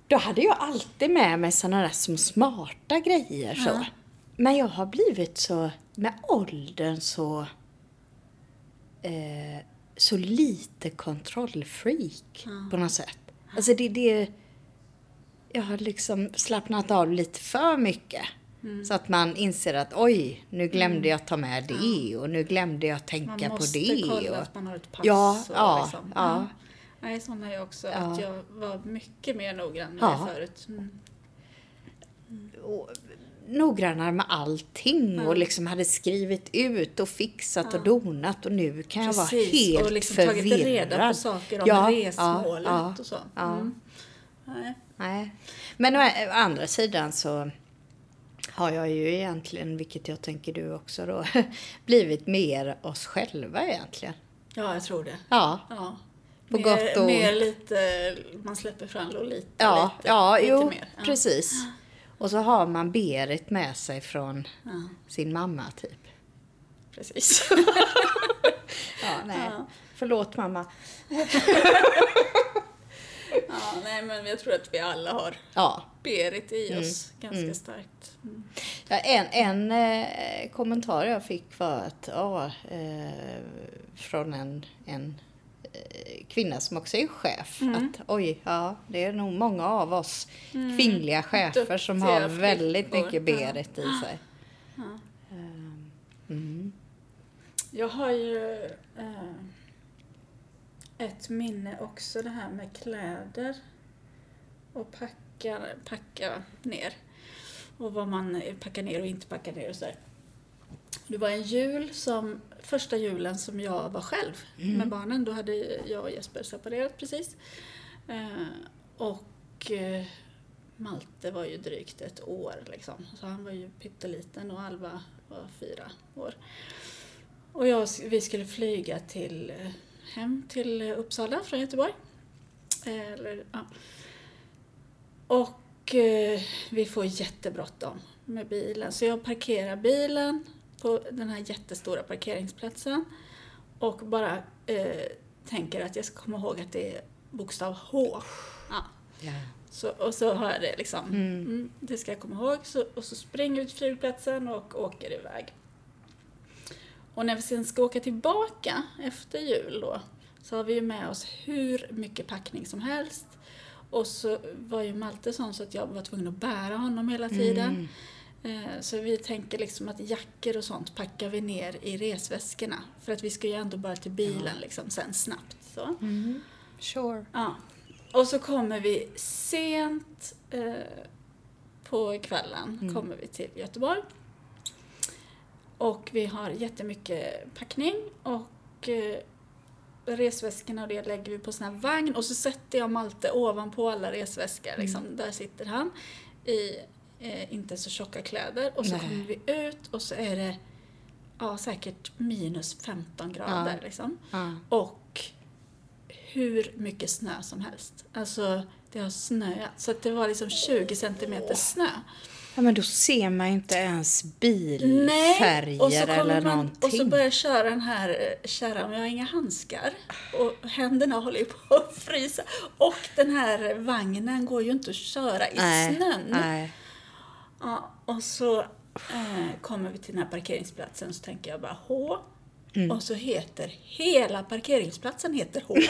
då hade jag alltid med mig sådana där som smarta grejer. Så. Ja. Men jag har blivit så, med åldern så, eh, så lite kontrollfreak på något sätt. Alltså det, det, jag har liksom slappnat av lite för mycket. Mm. Så att man inser att oj, nu glömde jag ta med det och nu glömde jag Man tänka på måste det. kolla och, att man har ett pass. Ja, och ja, liksom. ja. Nej, sån är jag också. Ja. Att jag var mycket mer noggrann med Ja. förut. Mm. och noggrannare med allting Ja. och liksom hade skrivit ut och fixat och donat och nu kan jag vara Precis, helt och liksom förvirrad. tagit reda på saker om Ja, resmålet ja, och så. ja. Mm. Nej. Nej. Men å å andra sidan så har jag ju egentligen, vilket jag tänker du också då, blivit mer oss själva egentligen. Ja, jag tror det. Ja, Ja. På mer, gott och mer ont. lite, man släpper fram Lolita ja, lite, ja lite jo, mer. Ja. precis. Och så har man Berit med sig från Ja, sin mamma typ. precis. Ja, nej. Ja. Förlåt mamma. ja, nej, men jag tror att vi alla har Ja, Berit i Mm. oss ganska starkt. Mm. Ja, en en eh, kommentar jag fick var att, ja, eh, från en, en kvinna som också är chef, Mm. att oj, ja, det är nog många av oss kvinnliga chefer som Duktiga har väldigt flickor. mycket Berit i sig. Ja. Ehm, Mm. Jag har ju eh, ett minne också det här med kläder och packa, packa ner. Och vad man packar ner och inte packar ner och sådär. Det var en jul som, första julen som jag var själv med barnen. Då hade jag och Jesper separerat precis. Eh, och eh, Malte var ju drygt ett år liksom. Så han var ju pytteliten och Alva var fyra år. Och jag, vi skulle flyga till, eh, hem till Uppsala från Göteborg. Eller, ja. Och vi får jättebråttom med bilen. Så jag parkerar bilen på den här jättestora parkeringsplatsen och bara eh, tänker att jag ska komma ihåg att det är bokstav H. Ja. Ja. Så, och så har jag det liksom. Mm. Mm, det ska jag komma ihåg. Så, och så springer vi till flygplatsen och åker iväg. Och när vi sen ska åka tillbaka efter jul då så har vi ju med oss hur mycket packning som helst. Och så var ju Malte sån så att jag var tvungen att bära honom hela tiden. Mm. Eh, Så vi tänker liksom att jackor och sånt packar vi ner i resväskorna. För att vi ska ju ändå bara till bilen liksom sen snabbt. Så. Mm. Sure. Ja. Och så kommer vi sent eh, på kvällen kommer vi till Göteborg. Och vi har jättemycket packning och eh, resväskorna och det lägger vi på sån här vagn och så sätter jag Malte ovanpå alla resväskor. Liksom. Där sitter han i eh, inte så tjocka kläder och så Nej. kommer vi ut och så är det ja, säkert minus 15 grader. Ja. Liksom. Ja. Och hur mycket snö som helst. Alltså, det har snöat. Så att det var liksom 20 centimeter snö. ja, men då ser man ju inte ens bilfärger eller man någonting. och så börjar jag köra den här kärran, jag har inga handskar. Och händerna håller ju på att frysa. Och den här vagnen går ju inte att köra i nej, snön. Nej. Ja, och så eh, kommer vi till den här parkeringsplatsen så tänker jag bara H. Mm. Och så heter hela parkeringsplatsen heter H.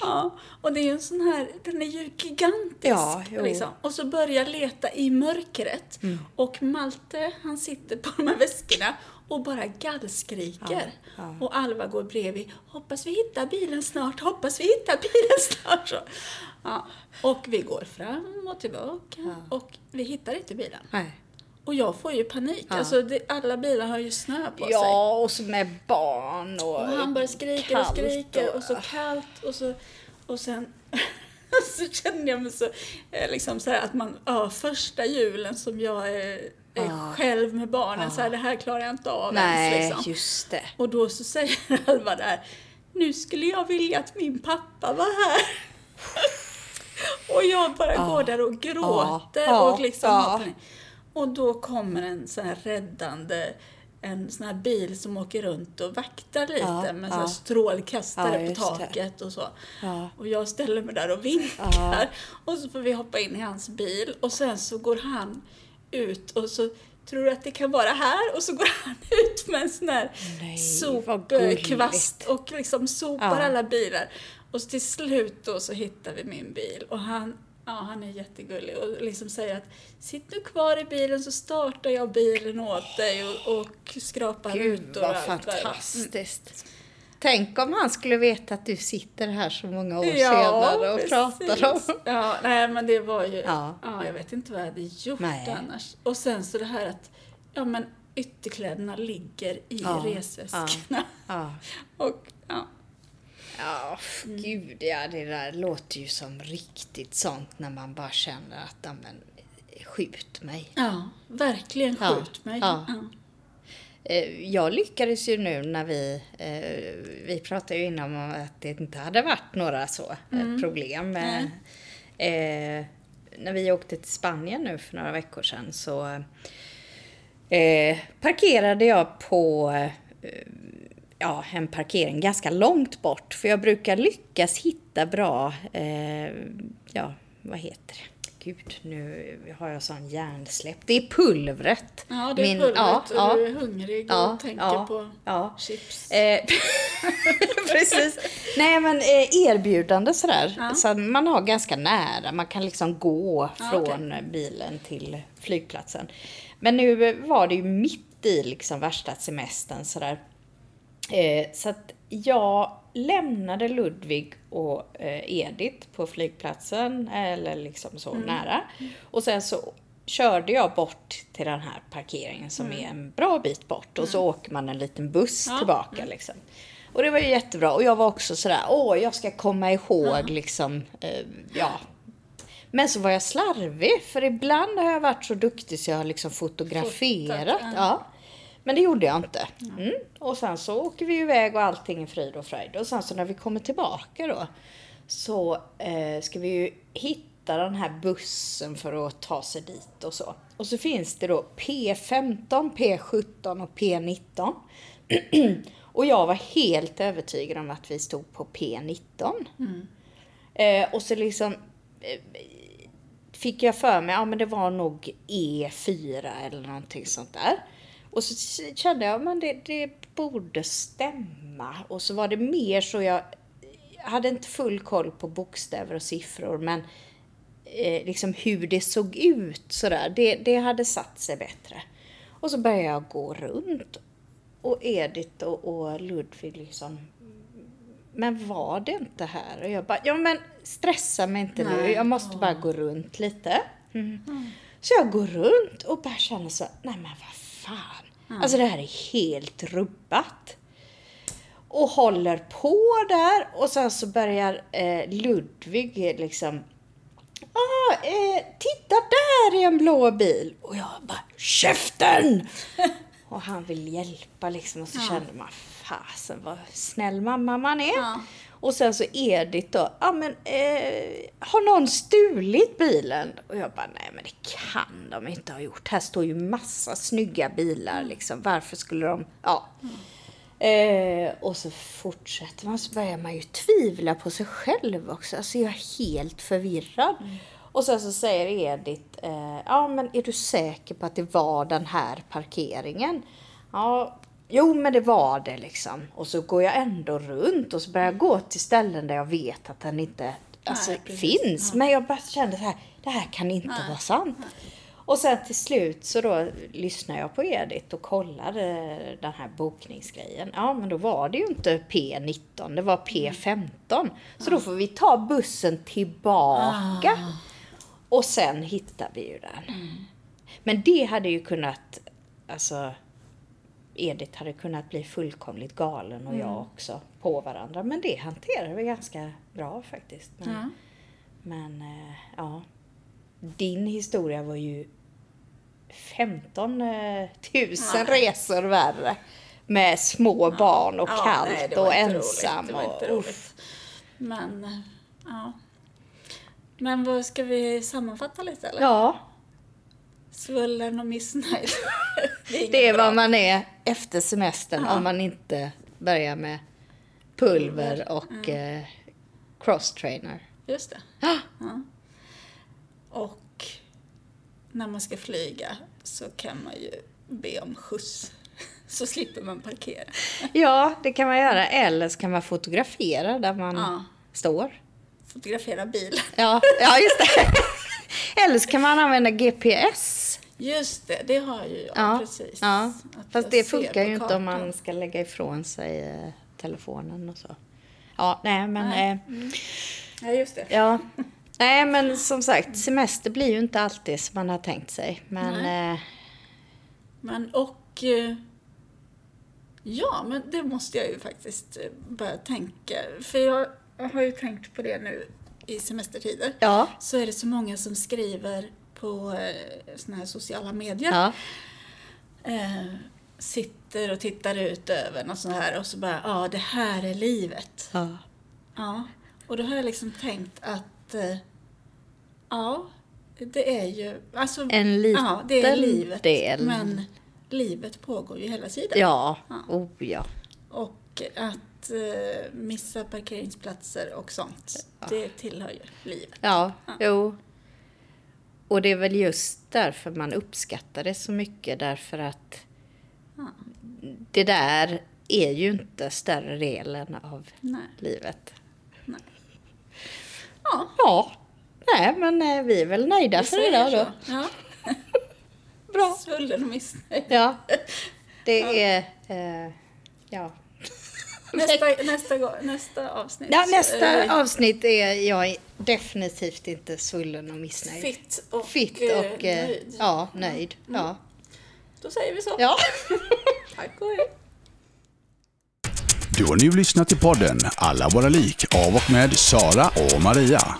Ja, och det är ju en sån här, den är ju gigantisk. Ja, liksom. Och så börjar leta i mörkret. Mm. Och Malte, han sitter på de här väskorna och bara gallskriker. Ja, ja. Och Alva går bredvid. Hoppas vi hittar bilen snart, hoppas vi hittar bilen snart. Så. Ja. Och vi går fram och tillbaka och vi hittar inte bilen. Nej. Och jag får ju panik. Ja. Alltså det, alla bilar har ju snö på sig. Ja, och så med barn och... Och han bara skriker och skriker och så kallt och så och sen så kände jag mig så eh, liksom så här att man, ja första julen som jag är, Ja. själv med barnen Ja. så här, det här klarar jag inte av Nej, ens liksom. just det. Och då så säger Alva där, nu skulle jag vilja att min pappa var här. och jag bara Ja. går där och gråter Ja. och liksom Ja. Och då kommer en sån här räddande en sån här bil som åker runt och vaktar lite med ja. strålkastare på det. taket och så. Och jag ställer mig där och vinkar. Och så får vi hoppa in i hans bil och sen så går han ut och så tror du att det kan vara här? Och så går han ut med en sån här sopkvast och liksom sopar Ja. alla bilar. Och så till slut då så hittar vi min bil och han, ja, han är jättegullig och liksom säger att sitt nu kvar i bilen så startar jag bilen åt dig och, och skrapar Gud ut och vad allt där. Mm. fantastiskt. Tänk om han skulle veta att du sitter här så många år Ja, senare och precis. pratar om... Ja, nej men det var ju, ja. Ja. jag vet inte vad jag hade gjort Nej. annars. Och sen så det här att, ja men ytterkläderna ligger i Ja, resväskorna. Ja. Och ja, Ja, f- gud ja, det där låter ju som riktigt sånt när man bara känner att, ja men, skjut mig. ja, verkligen Ja, skjut mig. ja. Ja. Eh, Jag lyckades ju nu när vi, eh, vi pratade ju innan om att det inte hade varit några så eh, problem. med- Eh, när vi åkte till Spanien nu för några veckor sedan så eh, parkerade jag på eh, ja, en parkering ganska långt bort. För jag brukar lyckas hitta bra, eh, ja, vad heter det? Gud, nu har jag sån hjärnsläpp. Det är pulvret. Ja, det är Min- pulvret ja, och ja. du är hungrig Ja, och tänker ja, på ja. chips. Eh, precis. Nej men eh, erbjudande sådär. Ja. Så man har ganska nära. Man kan liksom gå Ja, från bilen till flygplatsen. Men nu var det ju mitt i liksom värsta semestern sådär. Eh, så att jag lämnade Ludvig och eh, Edith på flygplatsen, eller liksom så Mm. nära. Och sen så körde jag bort till den här parkeringen som är en bra bit bort och så åker man en liten buss Mm. Ja. tillbaka liksom. Och det var ju jättebra och jag var också sådär, åh jag ska komma ihåg liksom, eh, ja. Men så var jag slarvig för ibland har jag varit så duktig så jag har liksom fotograferat. Fotat, ja. Men det gjorde jag inte. Mm. Och sen så åker vi iväg och allting är frid och fröjd. Och sen så när vi kommer tillbaka då så eh, ska vi ju hitta den här bussen för att ta sig dit och så. Och så finns det då P15, P17 och P19. och jag var helt övertygad om att vi stod på P19. Eh, och så liksom eh, fick jag för mig, ja men det var nog E4 eller någonting sånt där. Och så kände jag, men det, det borde stämma. Och så var det mer så jag hade inte full koll på bokstäver och siffror, men eh, liksom hur det såg ut sådär, det, det hade satt sig bättre. Och så började jag gå runt och Edith och, och Ludvig liksom men var det inte här? Och jag bara, ja men stressa mig inte nu, Nej. jag måste bara gå runt lite. Mm. Så jag går runt och bara känner så, nej men vad fan. Alltså det här är helt rubbat. Och håller på där och sen så börjar eh, Ludvig liksom Ah, eh, titta där är en blå bil! Och jag bara, käften! och han vill hjälpa liksom och så Ja. kände man, fasen vad snäll mamma man är. Ja. Och sen så Edith då, ja ah, men eh, har någon stulit bilen? Och jag bara, nej men det kan de inte ha gjort. Här står ju massa snygga bilar liksom. Varför skulle de, ja. Eh, och så fortsätter man så börjar man ju tvivla på sig själv också. Alltså jag är helt förvirrad. Och sen så säger Edith, eh, ja men är du säker på att det var den här parkeringen? Ja, jo men det var det liksom. Och så går jag ändå runt och så börjar jag gå till ställen där jag vet att den inte alltså, Nej, finns. Men jag bara kände så här, det här kan inte vara sant. Och sen till slut så då lyssnade jag på Edith och kollade den här bokningsgrejen. Ja, men då var det ju inte P19, det var P15. Så då får vi ta bussen tillbaka. Och sen hittar vi ju den. Men det hade ju kunnat, alltså Edith hade kunnat bli fullkomligt galen och jag också på varandra. Men det hanterade vi ganska bra faktiskt. Men, Ja. men eh, ja, din historia var ju 15 000 resor värre. Med små barn och Ja, kallt nej, och ensam. Roligt. Och, uff. Men, eh, ja. Men vad ska vi sammanfatta lite eller? Ja, Svullen och missnöjd. det är, det är vad man är efter semestern Ja. om man inte börjar med pulver och eh, cross-trainer. Just det. Ah. Ja. Och när man ska flyga så kan man ju be om skjuts. Så slipper man parkera. Ja, det kan man göra. Eller så kan man fotografera där man Ja. står. Fotografera bilen. Ja, ja just det. Eller så kan man använda GPS. Just det, det har ju jag Ja, precis. ja. Fast det funkar ju inte om man ska lägga ifrån sig eh, telefonen och så. Ja, nej men... Nej. Eh, Ja, just det. ja. Nej men som sagt, semester blir ju inte alltid som man har tänkt sig. Men... Eh, Men och... eh, Ja, men det måste jag ju faktiskt eh, börja tänka. För jag har ju tänkt på det nu i semestertider. ja. Så är det så många som skriver på eh, såna här sociala medier. Ja. Eh, sitter och tittar ut över något sånt här och så bara, ja det här är livet. ja. Ja, och då har jag liksom tänkt att eh, ja, det är ju alltså, En liten ja, det är livet, del. Men livet pågår ju hela tiden. Ja, Ja. oh ja. Och att eh, missa parkeringsplatser och sånt, det tillhör ju livet. Ja, jo. Och det är väl just därför man uppskattar det så mycket. Därför att Ja. det där är ju inte större delen av Nej. livet. Ja, Ja, nej men eh, vi är väl nöjda vi för idag då. Ja. Bra. Svullen och missnöjd. Ja, det är... Eh, ja. Nästa, nästa, nästa avsnitt. ja, nästa eh, avsnitt är jag definitivt inte svullen och missnöjd. Fitt och, Fitt eh, och eh, nöjd. ja, nöjd. Ja. Då säger vi så. ja. Tack och hej. Du har nu lyssnat till podden Alla våra lik av och med Sara och Maria.